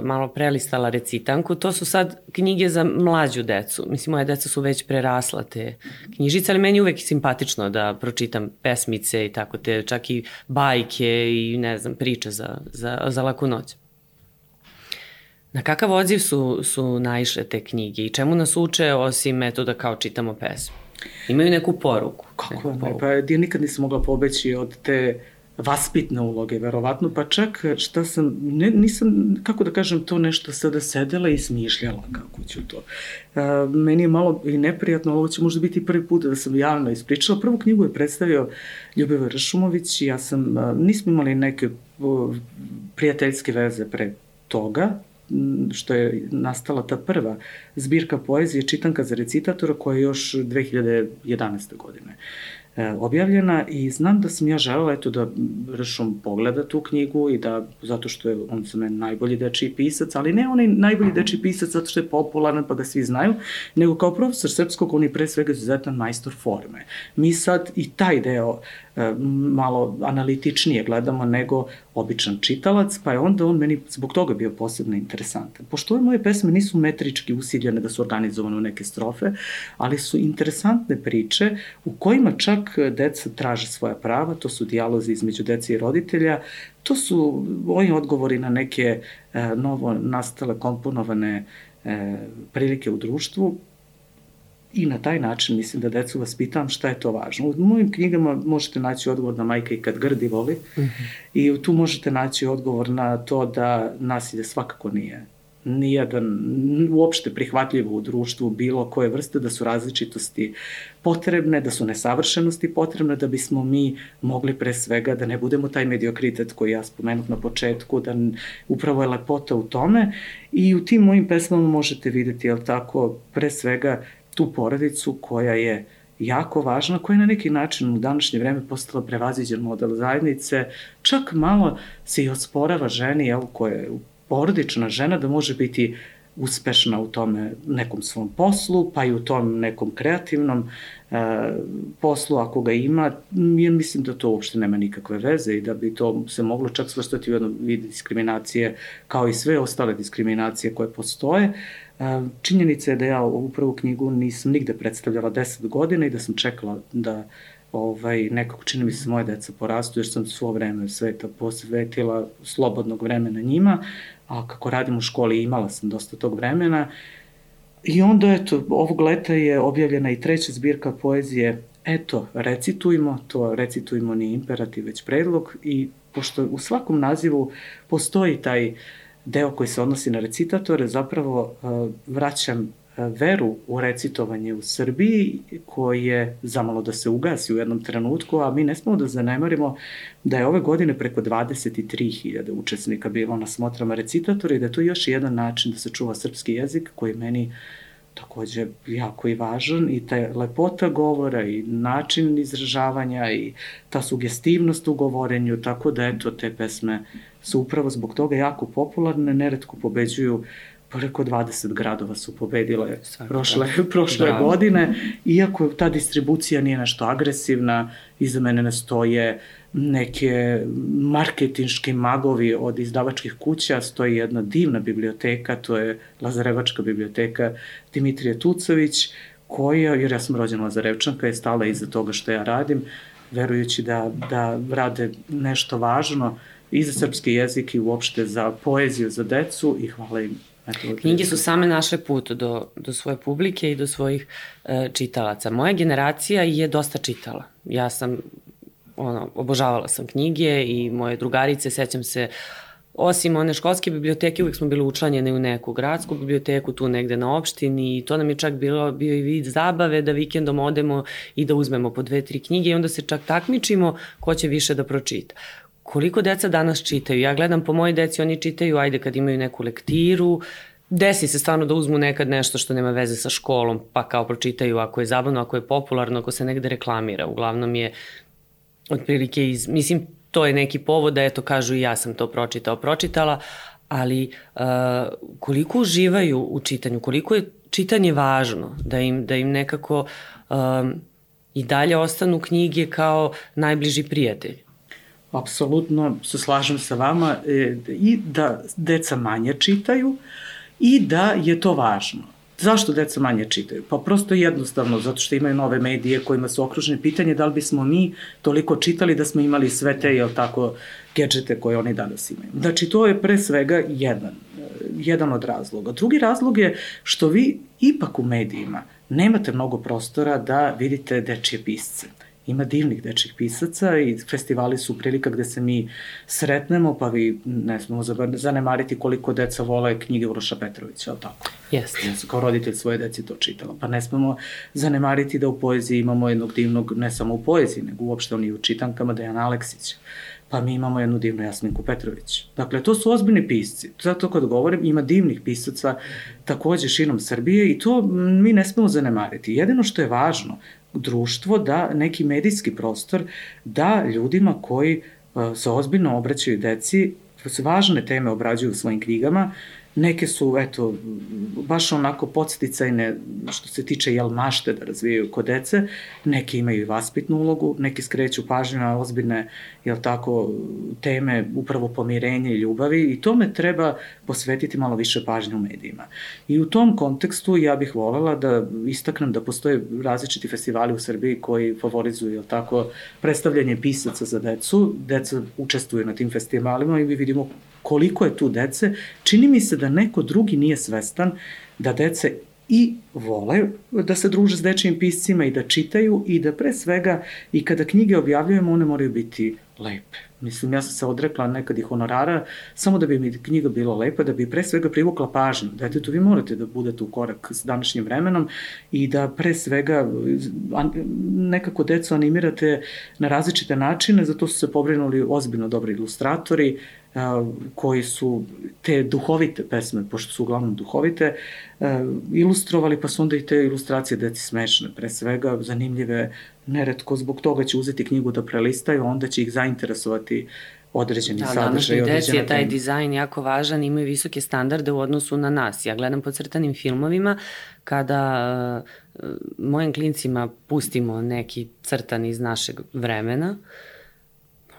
malo prelistala recitanku, to su sad knjige za mlađu decu. Mislim, moje deca su već prerasla te knjižice, ali meni uvek simpatično da pročitam pesmice i tako te, čak i bajke i ne znam, priče za, za, za laku noć. Na kakav odziv su, su naišle te knjige i čemu nas uče osim metoda kao čitamo pesmu? Imaju neku poruku.
Kako ne? Pa ja nikad nisam mogla pobeći od te vaspitne uloge, verovatno, pa čak šta sam, ne, nisam, kako da kažem, to nešto sada sedela i smišljala kako ću to. A, meni je malo i neprijatno, ovo će možda biti prvi put da sam javno ispričala. Prvu knjigu je predstavio Ljubiva Ršumović i ja sam, a, nismo imali neke prijateljske veze pre toga, što je nastala ta prva zbirka poezije Čitanka za recitatora koja je još 2011. godine. E, objavljena i znam da sam ja želela eto da Ršom pogleda tu knjigu i da, zato što je on za mene najbolji dečiji pisac, ali ne onaj najbolji dečiji pisac zato što je popularan pa ga svi znaju, nego kao profesor srpskog on je pre svega izuzetan majstor forme. Mi sad i taj deo E, malo analitičnije gledamo nego običan čitalac, pa je onda on meni zbog toga bio posebno interesantan. Pošto ove moje pesme nisu metrički usiljene da su organizovane u neke strofe, ali su interesantne priče u kojima čak deca traže svoja prava, to su dijalozi između dece i roditelja, to su ovi odgovori na neke e, novo nastale komponovane e, prilike u društvu I na taj način mislim da decu vaspitavam šta je to važno. U mojim knjigama možete naći odgovor na majka i kad grdi voli mm -hmm. i tu možete naći odgovor na to da nasilje svakako nije nijedan uopšte prihvatljivo u društvu bilo koje vrste, da su različitosti potrebne, da su nesavršenosti potrebne, da bismo mi mogli pre svega da ne budemo taj mediokritet koji ja spomenuh na početku, da upravo je lepota u tome. I u tim mojim pesmama možete videti, jel tako, pre svega tu porodicu koja je jako važna, koja je na neki način u današnje vreme postala prevaziđen model zajednice, čak malo se i osporava ženi, evo, koja je porodična žena, da može biti uspešna u tome nekom svom poslu, pa i u tom nekom kreativnom e, poslu ako ga ima, ja mislim da to uopšte nema nikakve veze i da bi to se moglo čak svrstati u jednu vid diskriminacije kao i sve ostale diskriminacije koje postoje. Činjenica je da ja ovu prvu knjigu nisam nigde predstavljala 10 godina i da sam čekala da ovaj, nekako čini mi se moje deca porastu, jer sam svo vreme sveta posvetila slobodnog vremena njima, a kako radim u školi imala sam dosta tog vremena. I onda, eto, ovog leta je objavljena i treća zbirka poezije Eto, recitujmo, to recitujmo ni imperativ, već predlog i pošto u svakom nazivu postoji taj uh, deo koji se odnosi na recitatore, zapravo e, vraćam veru u recitovanje u Srbiji, koji je zamalo da se ugasi u jednom trenutku, a mi ne smemo da zanemarimo da je ove godine preko 23.000 učesnika bilo na smotrama recitatora i da je to još jedan način da se čuva srpski jezik koji meni takođe jako i važan i ta lepota govora i način izražavanja i ta sugestivnost u govorenju, tako da eto te pesme su upravo zbog toga jako popularne, neretko pobeđuju preko 20 gradova su pobedile Svaki prošle, prošle godine, iako ta distribucija nije nešto agresivna, iza mene ne stoje neke marketinški magovi od izdavačkih kuća, stoji jedna divna biblioteka, to je Lazarevačka biblioteka Dimitrije Tucović, koja, jer ja sam rođena Lazarevčanka, je stala iza toga što ja radim, verujući da, da rade nešto važno i za srpski jezik i uopšte za poeziju za decu i hvala im
Knjige su same našle put do, do svoje publike i do svojih e, čitalaca. Moja generacija je dosta čitala. Ja sam, ono, obožavala sam knjige i moje drugarice, sećam se, osim one školske biblioteke, uvek smo bili učlanjene u neku gradsku biblioteku, tu negde na opštini i to nam je čak bilo, bio i vid zabave da vikendom odemo i da uzmemo po dve, tri knjige i onda se čak takmičimo ko će više da pročita koliko deca danas čitaju. Ja gledam po moji deci, oni čitaju, ajde kad imaju neku lektiru, desi se stvarno da uzmu nekad nešto što nema veze sa školom, pa kao pročitaju ako je zabavno, ako je popularno, ako se negde reklamira. Uglavnom je otprilike iz, mislim, to je neki povod da eto kažu i ja sam to pročitao, pročitala, ali uh, koliko uživaju u čitanju, koliko je čitanje važno, da im, da im nekako um, i dalje ostanu knjige kao najbliži prijatelj
apsolutno se slažem sa vama e, i da deca manje čitaju i da je to važno. Zašto deca manje čitaju? Pa prosto jednostavno, zato što imaju nove medije kojima su okružene pitanje da li bismo mi toliko čitali da smo imali sve te, jel tako, gadžete koje oni danas imaju. Znači, to je pre svega jedan, jedan od razloga. Drugi razlog je što vi ipak u medijima nemate mnogo prostora da vidite dečije pisce ima divnih dečih pisaca i festivali su prilika gde se mi sretnemo, pa vi ne smemo zanemariti koliko deca vole knjige Uroša Petrovića, ali tako?
Jeste.
Ja sam kao roditelj svoje deci to čitala. Pa ne smemo zanemariti da u poeziji imamo jednog divnog, ne samo u poeziji, nego uopšte oni u čitankama Dejana Aleksića. Pa mi imamo jednu divnu Jasminku Petrović. Dakle, to su ozbiljni pisci. Zato kad govorim, ima divnih pisaca takođe širom Srbije i to mi ne smemo zanemariti. Jedino što je važno, društvo da neki medijski prostor da ljudima koji uh, se ozbiljno obraćaju deci, važne teme obrađuju u svojim knjigama, Neke su, eto, baš onako podsticajne što se tiče jel mašte da razvijaju kod dece, neke imaju i vaspitnu ulogu, neki skreću pažnju na ozbiljne, jel tako, teme upravo pomirenja i ljubavi i tome treba posvetiti malo više pažnje u medijima. I u tom kontekstu ja bih volela da istaknem da postoje različiti festivali u Srbiji koji favorizuju, jel tako, predstavljanje pisaca za decu, deca učestvuju na tim festivalima i mi vidimo koliko je tu dece, čini mi se da neko drugi nije svestan da dece i vole da se druže s dečijim piscima i da čitaju i da pre svega i kada knjige objavljujemo one moraju biti lepe. Mislim, ja sam se odrekla nekad i honorara samo da bi mi knjiga bila lepa, da bi pre svega privukla pažnju. Detetu, vi morate da budete u korak s današnjim vremenom i da pre svega nekako decu animirate na različite načine, zato su se pobrinuli ozbiljno dobri ilustratori, koji su te duhovite pesme, pošto su uglavnom duhovite, ilustrovali, pa su onda i te ilustracije deci smešne, pre svega zanimljive, neretko zbog toga će uzeti knjigu da prelistaju, onda će ih zainteresovati određeni da, sadržaj. Da,
deci je taj dizajn jako važan, imaju visoke standarde u odnosu na nas. Ja gledam po crtanim filmovima, kada uh, mojim klincima pustimo neki crtan iz našeg vremena, uh,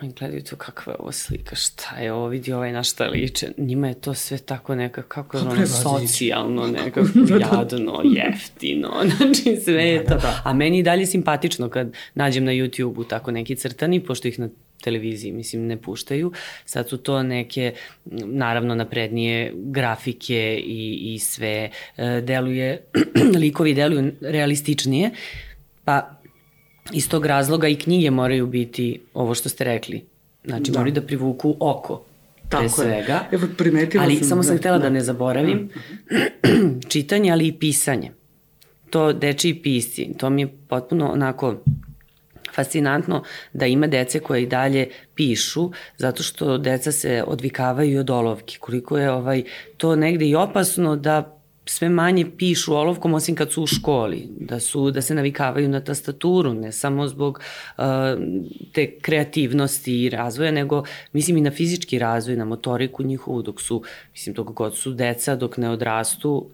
Oni gledaju to kakva je ovo slika, šta je ovo, vidi ovaj na šta liče. Njima je to sve tako nekako, kako je ono socijalno, nekako jadno, jeftino, znači sve je da, to. Da, da. A meni i dalje simpatično kad nađem na YouTube-u tako neki crtani, pošto ih na televiziji, mislim, ne puštaju. Sad su to neke, naravno, naprednije grafike i, i sve e, deluje, likovi deluju realističnije, pa iz tog razloga i knjige moraju biti ovo što ste rekli. Znači, da. moraju da privuku oko. Tako pre svega. Je.
Evo, primetila
ali sam... samo sam da, htela da, da ne zaboravim. Da. Čitanje, ali i pisanje. To dečiji pisci, to mi je potpuno onako fascinantno da ima dece koje i dalje pišu, zato što deca se odvikavaju od olovki. Koliko je ovaj, to negde i opasno da sve manje pišu olovkom osim kad su u školi, da su da se navikavaju na tastaturu, ne samo zbog uh, te kreativnosti i razvoja, nego mislim i na fizički razvoj, na motoriku njihovu dok su, mislim dok god su deca, dok ne odrastu,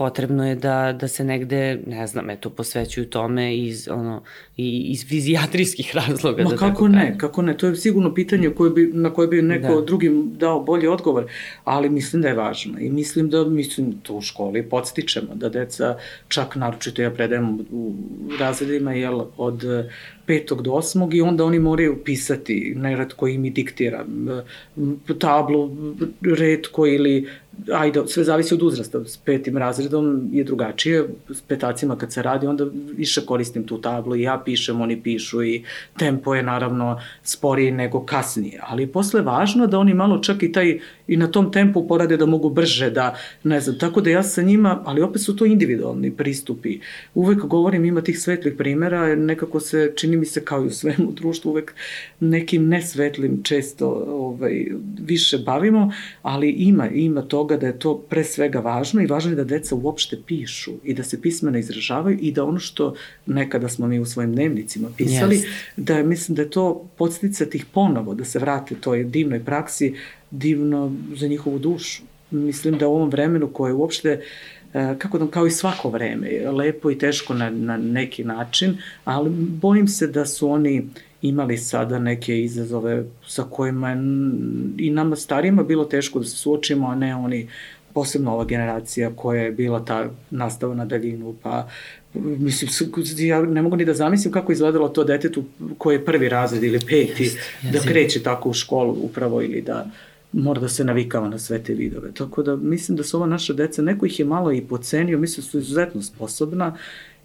potrebno je da, da se negde, ne znam, eto, posvećuju tome iz, ono, iz fizijatrijskih razloga.
Ma
da
kako ne, kažem. kako ne, to je sigurno pitanje koje bi, na koje bi neko da. drugim dao bolji odgovor, ali mislim da je važno i mislim da, mislim, to u školi podstičemo, da deca, čak naročito ja predajem u razredima, jel, od petog do osmog i onda oni moraju pisati, nerad koji mi diktira, tablu, redko ili ajde, sve zavisi od uzrasta, s petim razredom je drugačije, s petacima kad se radi, onda više koristim tu tablu. I ja pišem, oni pišu i tempo je naravno sporiji nego kasnije, ali posle važno da oni malo čak i taj, i na tom tempu porade da mogu brže, da, ne znam, tako da ja sa njima, ali opet su to individualni pristupi. Uvek govorim, ima tih svetlih primera, nekako se, čini mi se kao i u svemu društvu, uvek nekim nesvetlim često ovaj, više bavimo, ali ima, ima toga da je to pre svega važno i važno je da deca uopšte pišu i da se pismeno izražavaju i da ono što nekada smo mi u svojim dnevnicima pisali, yes. da je, mislim da je to podsticati ih ponovo, da se vrate toj divnoj praksi, divno za njihovu dušu. Mislim da u ovom vremenu koje uopšte e, kako da, kao i svako vreme, lepo i teško na, na neki način, ali bojim se da su oni imali sada neke izazove sa kojima je i nama starijima bilo teško da se suočimo, a ne oni posebno ova generacija koja je bila ta nastava na daljinu, pa mislim, ja ne mogu ni da zamislim kako izgledalo to detetu koji je prvi razred ili peti, yes, yes, da kreće tako u školu upravo ili da mora da se navikava na sve te vidove. Tako da mislim da su ova naša deca, neko ih je malo i pocenio, mislim da su izuzetno sposobna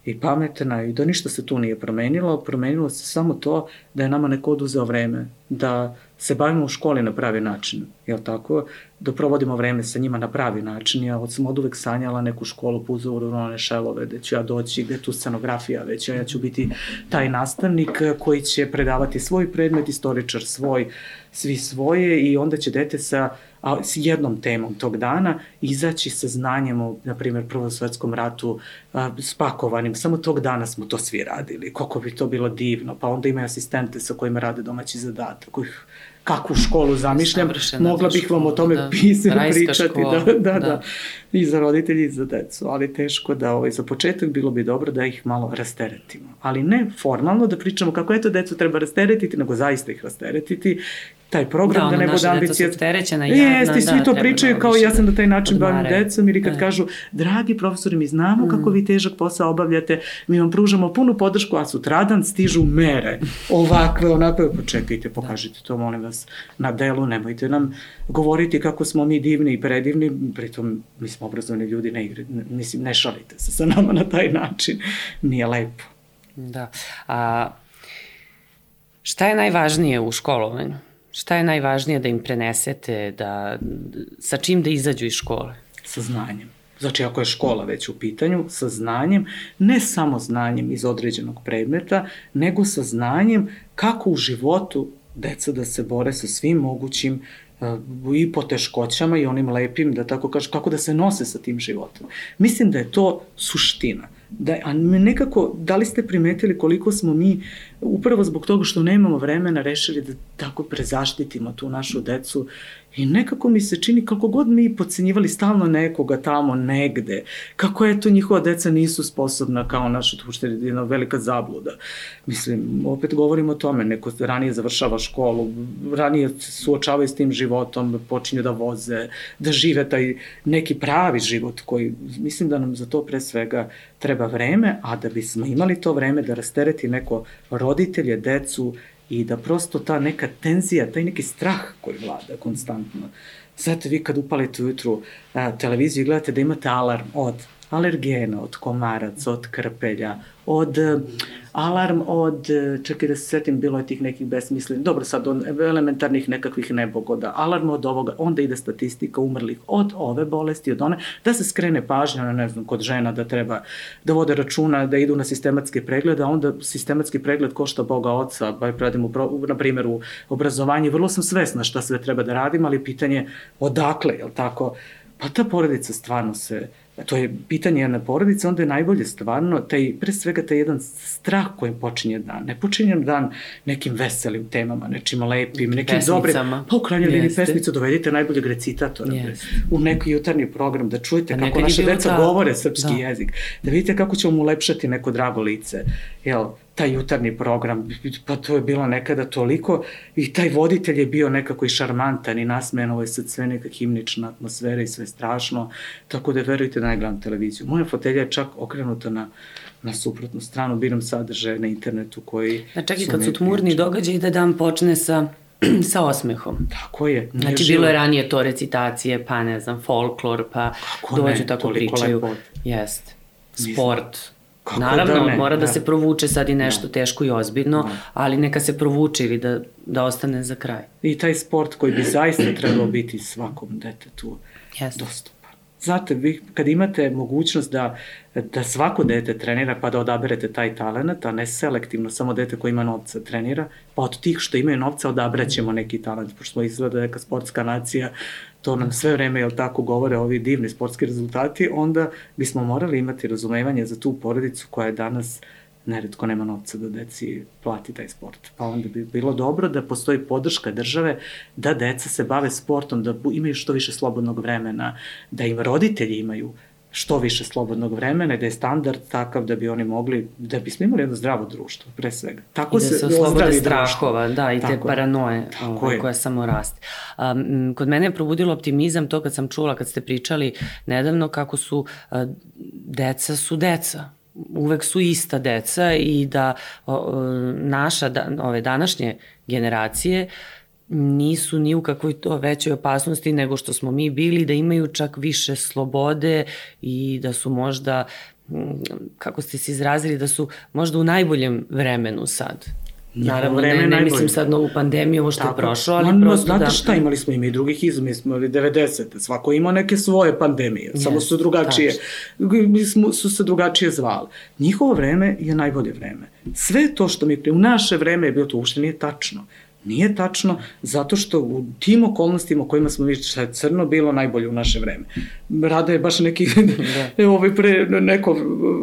i pametna i da ništa se tu nije promenilo, promenilo se samo to da je nama neko oduzeo vreme, da se bavimo u školi na pravi način, jel tako? Da provodimo vreme sa njima na pravi način. Ja od sam od uvek sanjala neku školu po uzoru Rone Šelove, gde ću ja doći, gde tu scenografija već, ja ću biti taj nastavnik koji će predavati svoj predmet, istoričar svoj, svi svoje i onda će dete sa a, s jednom temom tog dana izaći sa znanjem o, na primjer, Prvom svetskom ratu a, spakovanim. Samo tog dana smo to svi radili. Koliko bi to bilo divno. Pa onda imaju asistente sa kojima rade domaći zadatak, kojih kakvu školu zamišljam, Savršena mogla bih vam o tome da, pisati, pričati, škola, da, da, da, da, i za roditelji i za decu, ali teško da ovaj, za početak bilo bi dobro da ih malo rasteretimo. Ali ne formalno da pričamo kako eto decu treba rasteretiti, nego zaista ih rasteretiti. Taj program, da, da ne bude ambicija. Da,
opterećena, jadna,
Jeste, svi da, to pričaju da kao ja sam na taj način bavim decom ili kad da. kažu, dragi profesori, mi znamo mm. kako vi težak posao obavljate, mi vam pružamo punu podršku, a sutradan stižu mere, ovakve, onakve, počekajte, pokažite to, molim vas, na delu, nemojte nam govoriti kako smo mi divni i predivni, pritom mi smo obrazovani ljudi, ne, igre, mislim, ne šalite se sa nama na taj način, nije lepo.
Da. A, šta je najvažnije u školovanju? Šta je najvažnije da im prenesete, da, sa čim da izađu iz škole?
Sa znanjem. Znači, ako je škola već u pitanju, sa znanjem, ne samo znanjem iz određenog predmeta, nego sa znanjem kako u životu deca da se bore sa svim mogućim uh, i poteškoćama i onim lepim, da tako kažem, kako da se nose sa tim životom. Mislim da je to suština. Da, a nekako, da li ste primetili koliko smo mi upravo zbog toga što nemamo vremena rešili da tako prezaštitimo tu našu decu i nekako mi se čini kako god mi pocenjivali stalno nekoga tamo negde, kako je to njihova deca nisu sposobna kao naša, je jedna velika zabluda. Mislim, opet govorimo o tome, neko ranije završava školu, ranije suočavaju s tim životom, počinju da voze, da žive taj neki pravi život koji, mislim da nam za to pre svega treba vreme, a da bismo imali to vreme da rastereti neko roditelje, decu i da prosto ta neka tenzija, taj neki strah koji vlada konstantno. Znate, vi kad upalite ujutru a, televiziju i gledate da imate alarm od alergena, od komaraca, od krpelja, od alarm od, čekaj da se setim, bilo je tih nekih besmislenih, dobro sad, od elementarnih nekakvih nebogoda, alarm od ovoga, onda ide statistika umrlih od ove bolesti, od one, da se skrene pažnja na, ne znam, kod žena da treba da vode računa, da idu na sistematske preglede, a onda sistematski pregled košta Boga oca, ba radim u, na primjer u obrazovanju, vrlo sam svesna šta sve treba da radim, ali pitanje odakle, je li tako, pa ta porodica stvarno se to je pitanje jedne porodice, onda je najbolje stvarno, taj, pre svega taj jedan strah kojim počinje dan. Ne počinje dan nekim veselim temama, nečim lepim, nekim dobrim. Pa u krajnjoj liniji pesmicu dovedite najboljeg recitatora yes. u neki jutarnji program, da čujete da kako naše deca ta... govore srpski da. jezik, da vidite kako ćemo mu lepšati neko drago lice. Jel, taj jutarnji program, pa to je bilo nekada toliko i taj voditelj je bio nekako i šarmantan i nasmejan, ovo je sad sve neka himnična atmosfera i sve strašno, tako da verujte da ne gledam televiziju. Moja fotelja je čak okrenuta na na suprotnu stranu, biram sadržaje na internetu koji...
A čak i kad su tmurni događaji da dan počne sa sa osmehom.
Tako je.
Znači, živo. bilo je ranije to recitacije, pa ne znam, folklor, pa Kako dođu ne, tako pričaju. Jest. Sport, Kako Naravno, da ne, mora da, da se provuče sad i nešto da. teško i ozbiljno, da. ali neka se provuče ili da, da ostane za kraj.
I taj sport koji bi zaista trebao biti svakom detetu Jeste. dostupan. Znate, vi kad imate mogućnost da, da svako dete trenira pa da odaberete taj talent, a ne selektivno samo dete koje ima novca trenira, pa od tih što imaju novca odabraćemo neki talent, pošto smo izgleda neka sportska nacija to nam sve vreme, jel tako, govore ovi divni sportski rezultati, onda bismo morali imati razumevanje za tu porodicu koja je danas neretko nema novca da deci plati taj sport. Pa onda bi bilo dobro da postoji podrška države da deca se bave sportom, da imaju što više slobodnog vremena, da im roditelji imaju što više slobodnog vremena, da je standard takav da bi oni mogli, da bismo imali jedno zdravo društvo, pre svega.
Tako I da se, se oslobode strahova, da, i te paranoje ovaj, koje samo raste. Um, kod mene je probudilo optimizam to kad sam čula, kad ste pričali nedavno kako su uh, deca su deca uvek su ista deca i da o, naša, da, ove današnje generacije nisu ni u kakvoj to većoj opasnosti nego što smo mi bili, da imaju čak više slobode i da su možda, kako ste se izrazili, da su možda u najboljem vremenu sad. Naravno, vreme ne, ne mislim sad na ovu pandemiju, ovo što Tako. je prošlo, ali no, prosto
znate da... šta, imali smo i mi drugih izumi, smo imali 90. Svako ima neke svoje pandemije, yes, samo su drugačije, mi smo, su se drugačije zvali. Njihovo vreme je najbolje vreme. Sve to što mi pre, u naše vreme je bilo to uopšte nije tačno. Nije tačno, zato što u tim okolnostima u kojima smo vidjeli šta je crno bilo najbolje u naše vreme. Rada je baš neki, da. ovaj pre neko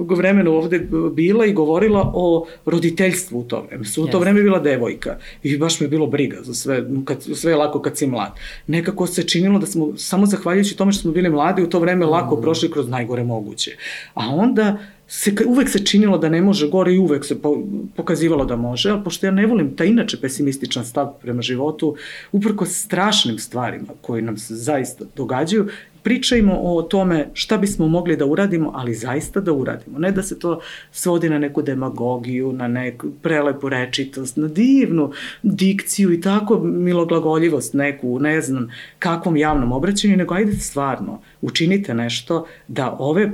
vremena ovde bila i govorila o roditeljstvu u to vreme. Su u to vreme bila devojka i baš me bilo briga za sve, kad, sve je lako kad si mlad. Nekako se činilo da smo, samo zahvaljujući tome što smo bili mladi, u to vreme lako mm. prošli kroz najgore moguće. A onda se, uvek se činilo da ne može gore i uvek se po, pokazivalo da može, ali pošto ja ne volim ta inače pesimističan stav prema životu, uprko strašnim stvarima koji nam se zaista događaju, pričajmo o tome šta bismo mogli da uradimo, ali zaista da uradimo. Ne da se to svodi na neku demagogiju, na neku prelepu rečitost, na divnu dikciju i tako miloglagoljivost neku, ne znam, kakvom javnom obraćanju, nego ajde stvarno, učinite nešto da ove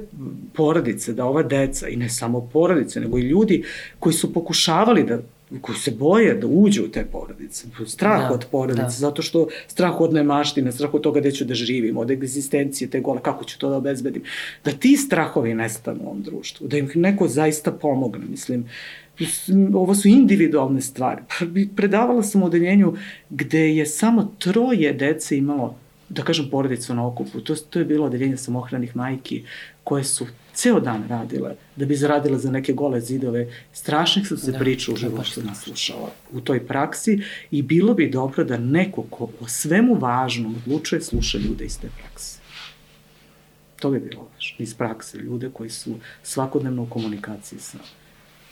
porodice, da ova deca i ne samo porodice, nego i ljudi koji su pokušavali da koji se boje da uđu u te porodice. Strah da, od porodice, da. zato što strah od nemaštine, strah od toga gde ću da živim, od egzistencije te gole, kako ću to da obezbedim. Da ti strahovi nestanu u ovom društvu, da im neko zaista pomogne, mislim. Ovo su individualne stvari. Pa predavala sam u odeljenju gde je samo troje dece imalo da kažem, porodicu na okupu. To, to je bilo odeljenje samohranih majki koje su ceo dan radile da bi zaradile za neke gole zidove. Strašnih su se da, priča u životu naslušala u toj praksi i bilo bi dobro da neko ko o svemu važnom odlučuje sluša ljude iz te prakse. To bi bilo važno. Iz prakse, ljude koji su svakodnevno u komunikaciji sa,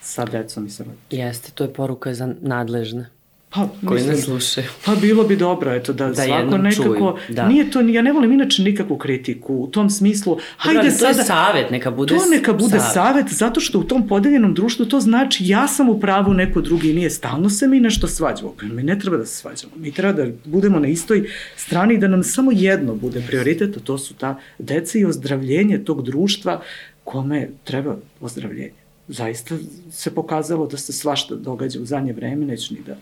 sa decom i sa roditeljima.
Jeste, to je poruka za nadležne. Pa, koji mislim, ne slušaju.
Pa bilo bi dobro, eto, da, da svako nekako, čuju, da. nije to, ja ne volim inače nikakvu kritiku u tom smislu, hajde
Dobro,
sada...
To je savet, neka bude
To neka bude savet. savet, zato što u tom podeljenom društvu to znači ja sam u pravu, neko drugi nije, stalno se mi nešto svađamo, pa mi ne treba da se svađamo, mi treba da budemo na istoj strani i da nam samo jedno bude prioritet, a to su ta deca i ozdravljenje tog društva kome treba ozdravljenje zaista se pokazalo da se svašta događa u zadnje vreme, neću ni da...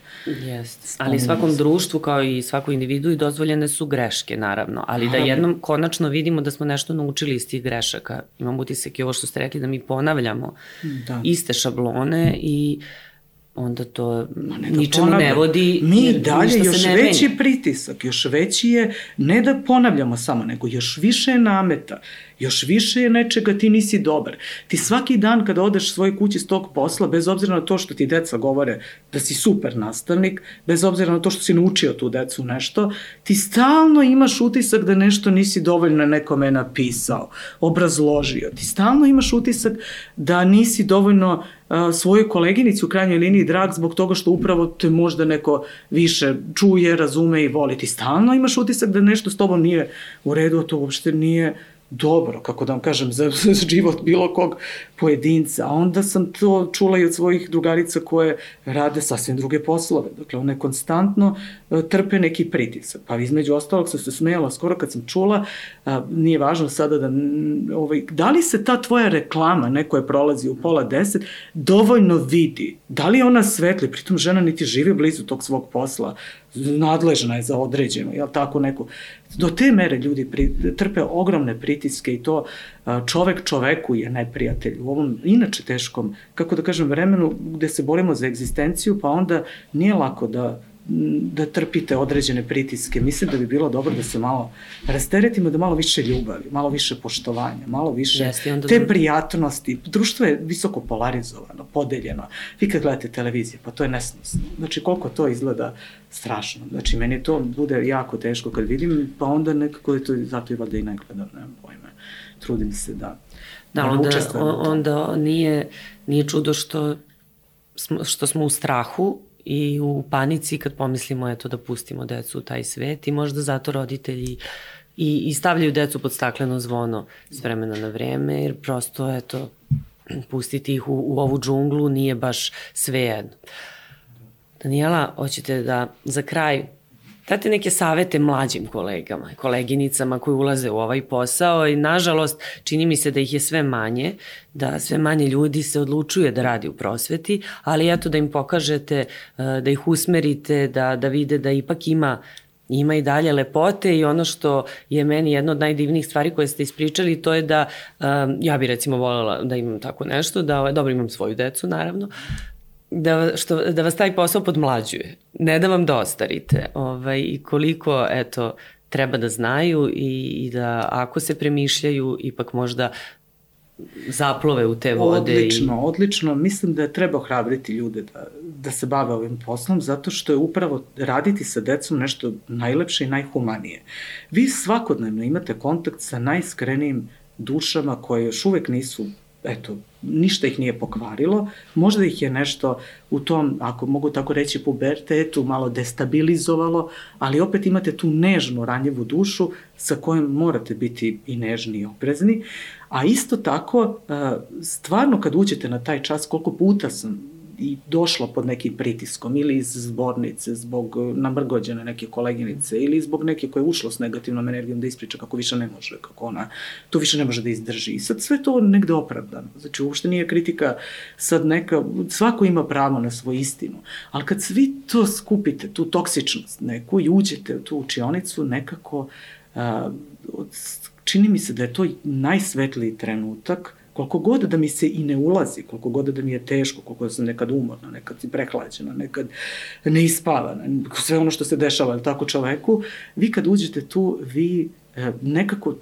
Jest. Ali svakom društvu kao i svakoj individu i dozvoljene su greške, naravno. Ali da jednom konačno vidimo da smo nešto naučili iz tih grešaka. Imam utisak i ovo što ste rekli da mi ponavljamo da. iste šablone i onda to ne ničemu ponavljam. ne vodi.
Mi dalje još veći menja. pritisak, još veći je, ne da ponavljamo samo, nego još više nameta, još više je nečega ti nisi dobar. Ti svaki dan kada odeš svoje kući s tog posla, bez obzira na to što ti deca govore da si super nastavnik, bez obzira na to što si naučio tu decu nešto, ti stalno imaš utisak da nešto nisi dovoljno nekome napisao, obrazložio. Ti stalno imaš utisak da nisi dovoljno svojoj koleginici u krajnjoj liniji drag zbog toga što upravo te možda neko više čuje, razume i voli. Ti stalno imaš utisak da nešto s tobom nije u redu, a to uopšte nije dobro, kako da vam kažem, za, život bilo kog pojedinca. A onda sam to čula i od svojih drugarica koje rade sasvim druge poslove. Dakle, one konstantno uh, trpe neki pritisak. Pa između ostalog sam se smejala skoro kad sam čula, uh, nije važno sada da, ovaj, da li se ta tvoja reklama, neko je prolazi u pola deset, dovoljno vidi? Da li ona svetli? Pritom žena niti živi blizu tog svog posla nadležna je za određeno, jel tako neko. Do te mere ljudi pri, trpe ogromne pritiske i to čovek čoveku je neprijatelj u ovom inače teškom, kako da kažem, vremenu gde se borimo za egzistenciju, pa onda nije lako da da trpite određene pritiske. Mislim da bi bilo dobro da se malo rasteretimo, da malo više ljubavi, malo više poštovanja, malo više Jeste, te da... prijatnosti. Društvo je visoko polarizovano, podeljeno. Vi kad gledate televizije, pa to je nesnosno. Znači, koliko to izgleda strašno. Znači, meni to bude jako teško kad vidim, pa onda nekako je to, zato i valjda i ne gledam, nemam pojma. Trudim se da
Da, onda, onda nije, nije čudo što smo, što smo u strahu i u panici kad pomislimo eto da pustimo decu u taj svet i možda zato roditelji i, i stavljaju decu pod stakleno zvono s vremena na vreme jer prosto eto pustiti ih u, u ovu džunglu nije baš sve jedno. Danijela, hoćete da za kraj date neke savete mlađim kolegama, koleginicama koji ulaze u ovaj posao i nažalost čini mi se da ih je sve manje, da sve manje ljudi se odlučuje da radi u prosveti, ali eto da im pokažete, eh, da ih usmerite, da, da vide da ipak ima ima i dalje lepote i ono što je meni jedna od najdivnijih stvari koje ste ispričali to je da um, ja bi recimo voljela da imam tako nešto, da dobro imam svoju decu naravno, da, što, da vas taj posao podmlađuje, ne da vam dostarite ovaj, i koliko eto, treba da znaju i, i da ako se premišljaju ipak možda zaplove u te vode.
Odlično, i... odlično. Mislim da treba ohrabriti ljude da, da se bave ovim poslom, zato što je upravo raditi sa decom nešto najlepše i najhumanije. Vi svakodnevno imate kontakt sa najskrenijim dušama koje još uvek nisu eto, ništa ih nije pokvarilo, možda ih je nešto u tom, ako mogu tako reći, pubertetu malo destabilizovalo, ali opet imate tu nežnu, ranjivu dušu sa kojom morate biti i nežni i oprezni, a isto tako, stvarno kad uđete na taj čas, koliko puta sam i došla pod nekim pritiskom ili iz zbornice zbog e, namrgođene neke koleginice ili zbog neke koje je ušlo s negativnom energijom da ispriča kako više ne može, kako ona to više ne može da izdrži. I sad sve to negde opravdano. Znači uopšte nije kritika sad neka, svako ima pravo na svoju istinu, ali kad svi to skupite, tu toksičnost neku i uđete u tu učionicu, nekako a, čini mi se da je to najsvetliji trenutak koliko god da mi se i ne ulazi, koliko god da mi je teško, koliko sam nekad umorna, nekad si prehlađena, nekad neispavana, sve ono što se dešava tako čoveku, vi kad uđete tu, vi e, nekako,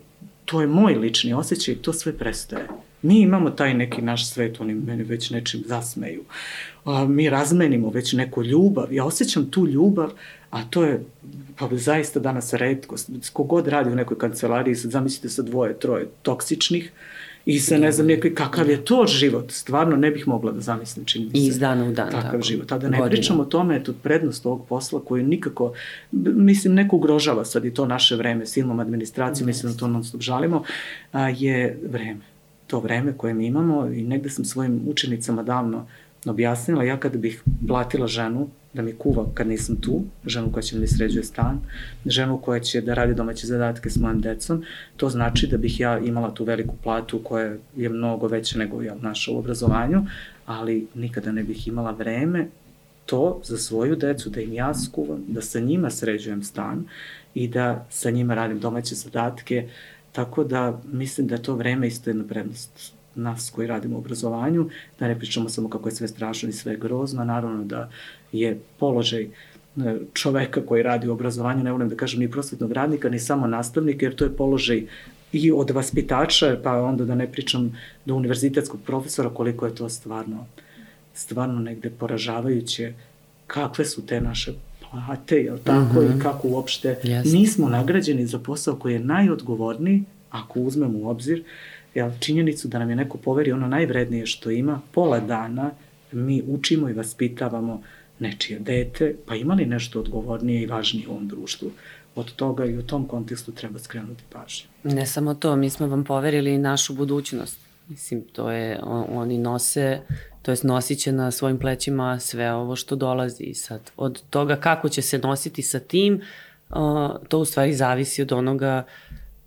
to je moj lični osjećaj, to sve prestaje. Mi imamo taj neki naš svet, oni meni već nečim zasmeju. A, mi razmenimo već neku ljubav. Ja osjećam tu ljubav, a to je pa zaista danas redko. Kogod radi u nekoj kancelariji, sad zamislite sa dvoje, troje toksičnih, I sa ne znam nekoj kakav je to život, stvarno ne bih mogla da zamislim čini mi
se. iz dana u dan.
Takav tako. život. A da ne Godina. pričam o tome, eto, prednost ovog posla koju nikako, mislim, neko ugrožava sad i to naše vreme, silnom administracijom, mislim da to non stop žalimo, a, je vreme. To vreme koje mi imamo i negde sam svojim učenicama davno objasnila, ja kada bih platila ženu da mi kuva kad nisam tu, ženu koja će da mi sređuje stan, ženu koja će da radi domaće zadatke s mojim decom, to znači da bih ja imala tu veliku platu koja je mnogo veća nego ja naša u obrazovanju, ali nikada ne bih imala vreme to za svoju decu, da im ja skuvam, da sa njima sređujem stan i da sa njima radim domaće zadatke, tako da mislim da to vreme isto jedna prednost nas koji radimo u obrazovanju, da ne pričamo samo kako je sve strašno i sve grozno, naravno da je položaj e, čoveka koji radi u obrazovanju, ne volim da kažem ni prosvetnog radnika, ni samo nastavnika, jer to je položaj i od vaspitača, pa onda da ne pričam do univerzitetskog profesora, koliko je to stvarno, stvarno negde poražavajuće, kakve su te naše plate, jel tako, mm -hmm. i mhm. kako uopšte yes. nismo nagrađeni za posao koji je najodgovorniji, ako uzmemo u obzir, jel, činjenicu da nam je neko poveri ono najvrednije što ima, pola dana mi učimo i vaspitavamo nečije dete, pa ima li nešto odgovornije i važnije u ovom društvu? Od toga i u tom kontekstu treba skrenuti pažnju.
Ne samo to, mi smo vam poverili našu budućnost. Mislim, to je, on, oni nose, to jest nosit će na svojim plećima sve ovo što dolazi. I sad, od toga kako će se nositi sa tim, to u stvari zavisi od onoga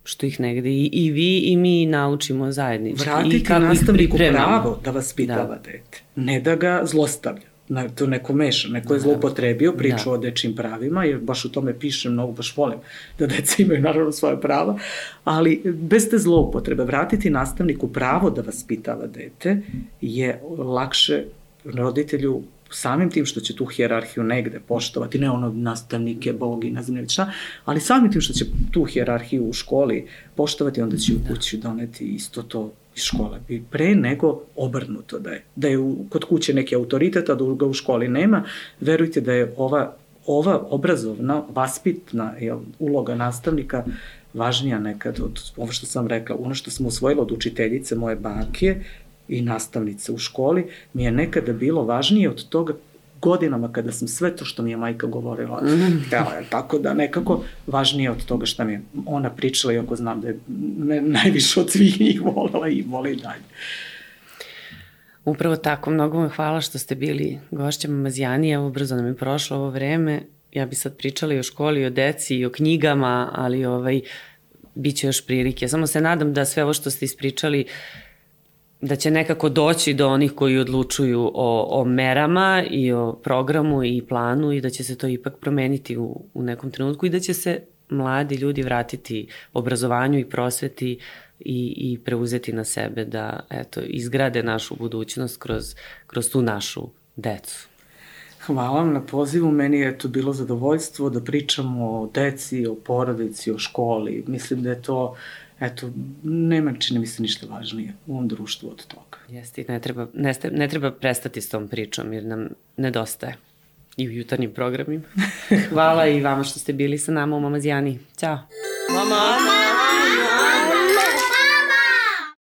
što ih negde i, i vi i mi naučimo zajednički.
Vratiti I kako nastavniku pravo da vas pitava da. dete, ne da ga zlostavlja na, to neko meša, neko je zlopotrebio priču da. o dečim pravima, jer baš u tome pišem mnogo, baš volim da deca imaju naravno svoje prava, ali bez te zloupotrebe vratiti nastavniku pravo da vas pitava dete je lakše roditelju samim tim što će tu hjerarhiju negde poštovati, ne ono nastavnike, bogi, ne znam ne šta, ali samim tim što će tu hjerarhiju u školi poštovati, onda će u da. kući doneti isto to iz škole. I pre nego obrnuto da je. Da je u, kod kuće neki autoritet, a da ga u školi nema, verujte da je ova, ova obrazovna, vaspitna jel, uloga nastavnika važnija nekad od ovo što sam rekla, ono što smo usvojili od učiteljice moje bake i nastavnice u školi, mi je nekada bilo važnije od toga godinama kada sam sve to što mi je majka govorila mm. htela je, tako da nekako važnije od toga što mi je ona pričala, iako znam da je me najviše od svih njih volela i vole i dalje.
Upravo tako, mnogo vam hvala što ste bili gošćama Mazijanija, ubrzo nam je prošlo ovo vreme. Ja bi sad pričala i o školi, i o deci, i o knjigama, ali ovaj, bit će još prilike. Samo se nadam da sve ovo što ste ispričali uh, da će nekako doći do onih koji odlučuju o, o merama i o programu i planu i da će se to ipak promeniti u, u nekom trenutku i da će se mladi ljudi vratiti obrazovanju i prosveti i, i preuzeti na sebe da eto, izgrade našu budućnost kroz, kroz tu našu decu.
Hvala vam na pozivu, meni je to bilo zadovoljstvo da pričamo o deci, o porodici, o školi. Mislim da je to eto, nema čini mi se ništa važnije u ovom društvu od toga.
Jeste, ne treba, ne, ne treba prestati s tom pričom jer nam nedostaje i u jutarnjim programima. Hvala i vama što ste bili sa nama u Mamazijani. Ćao! Mama! Mama!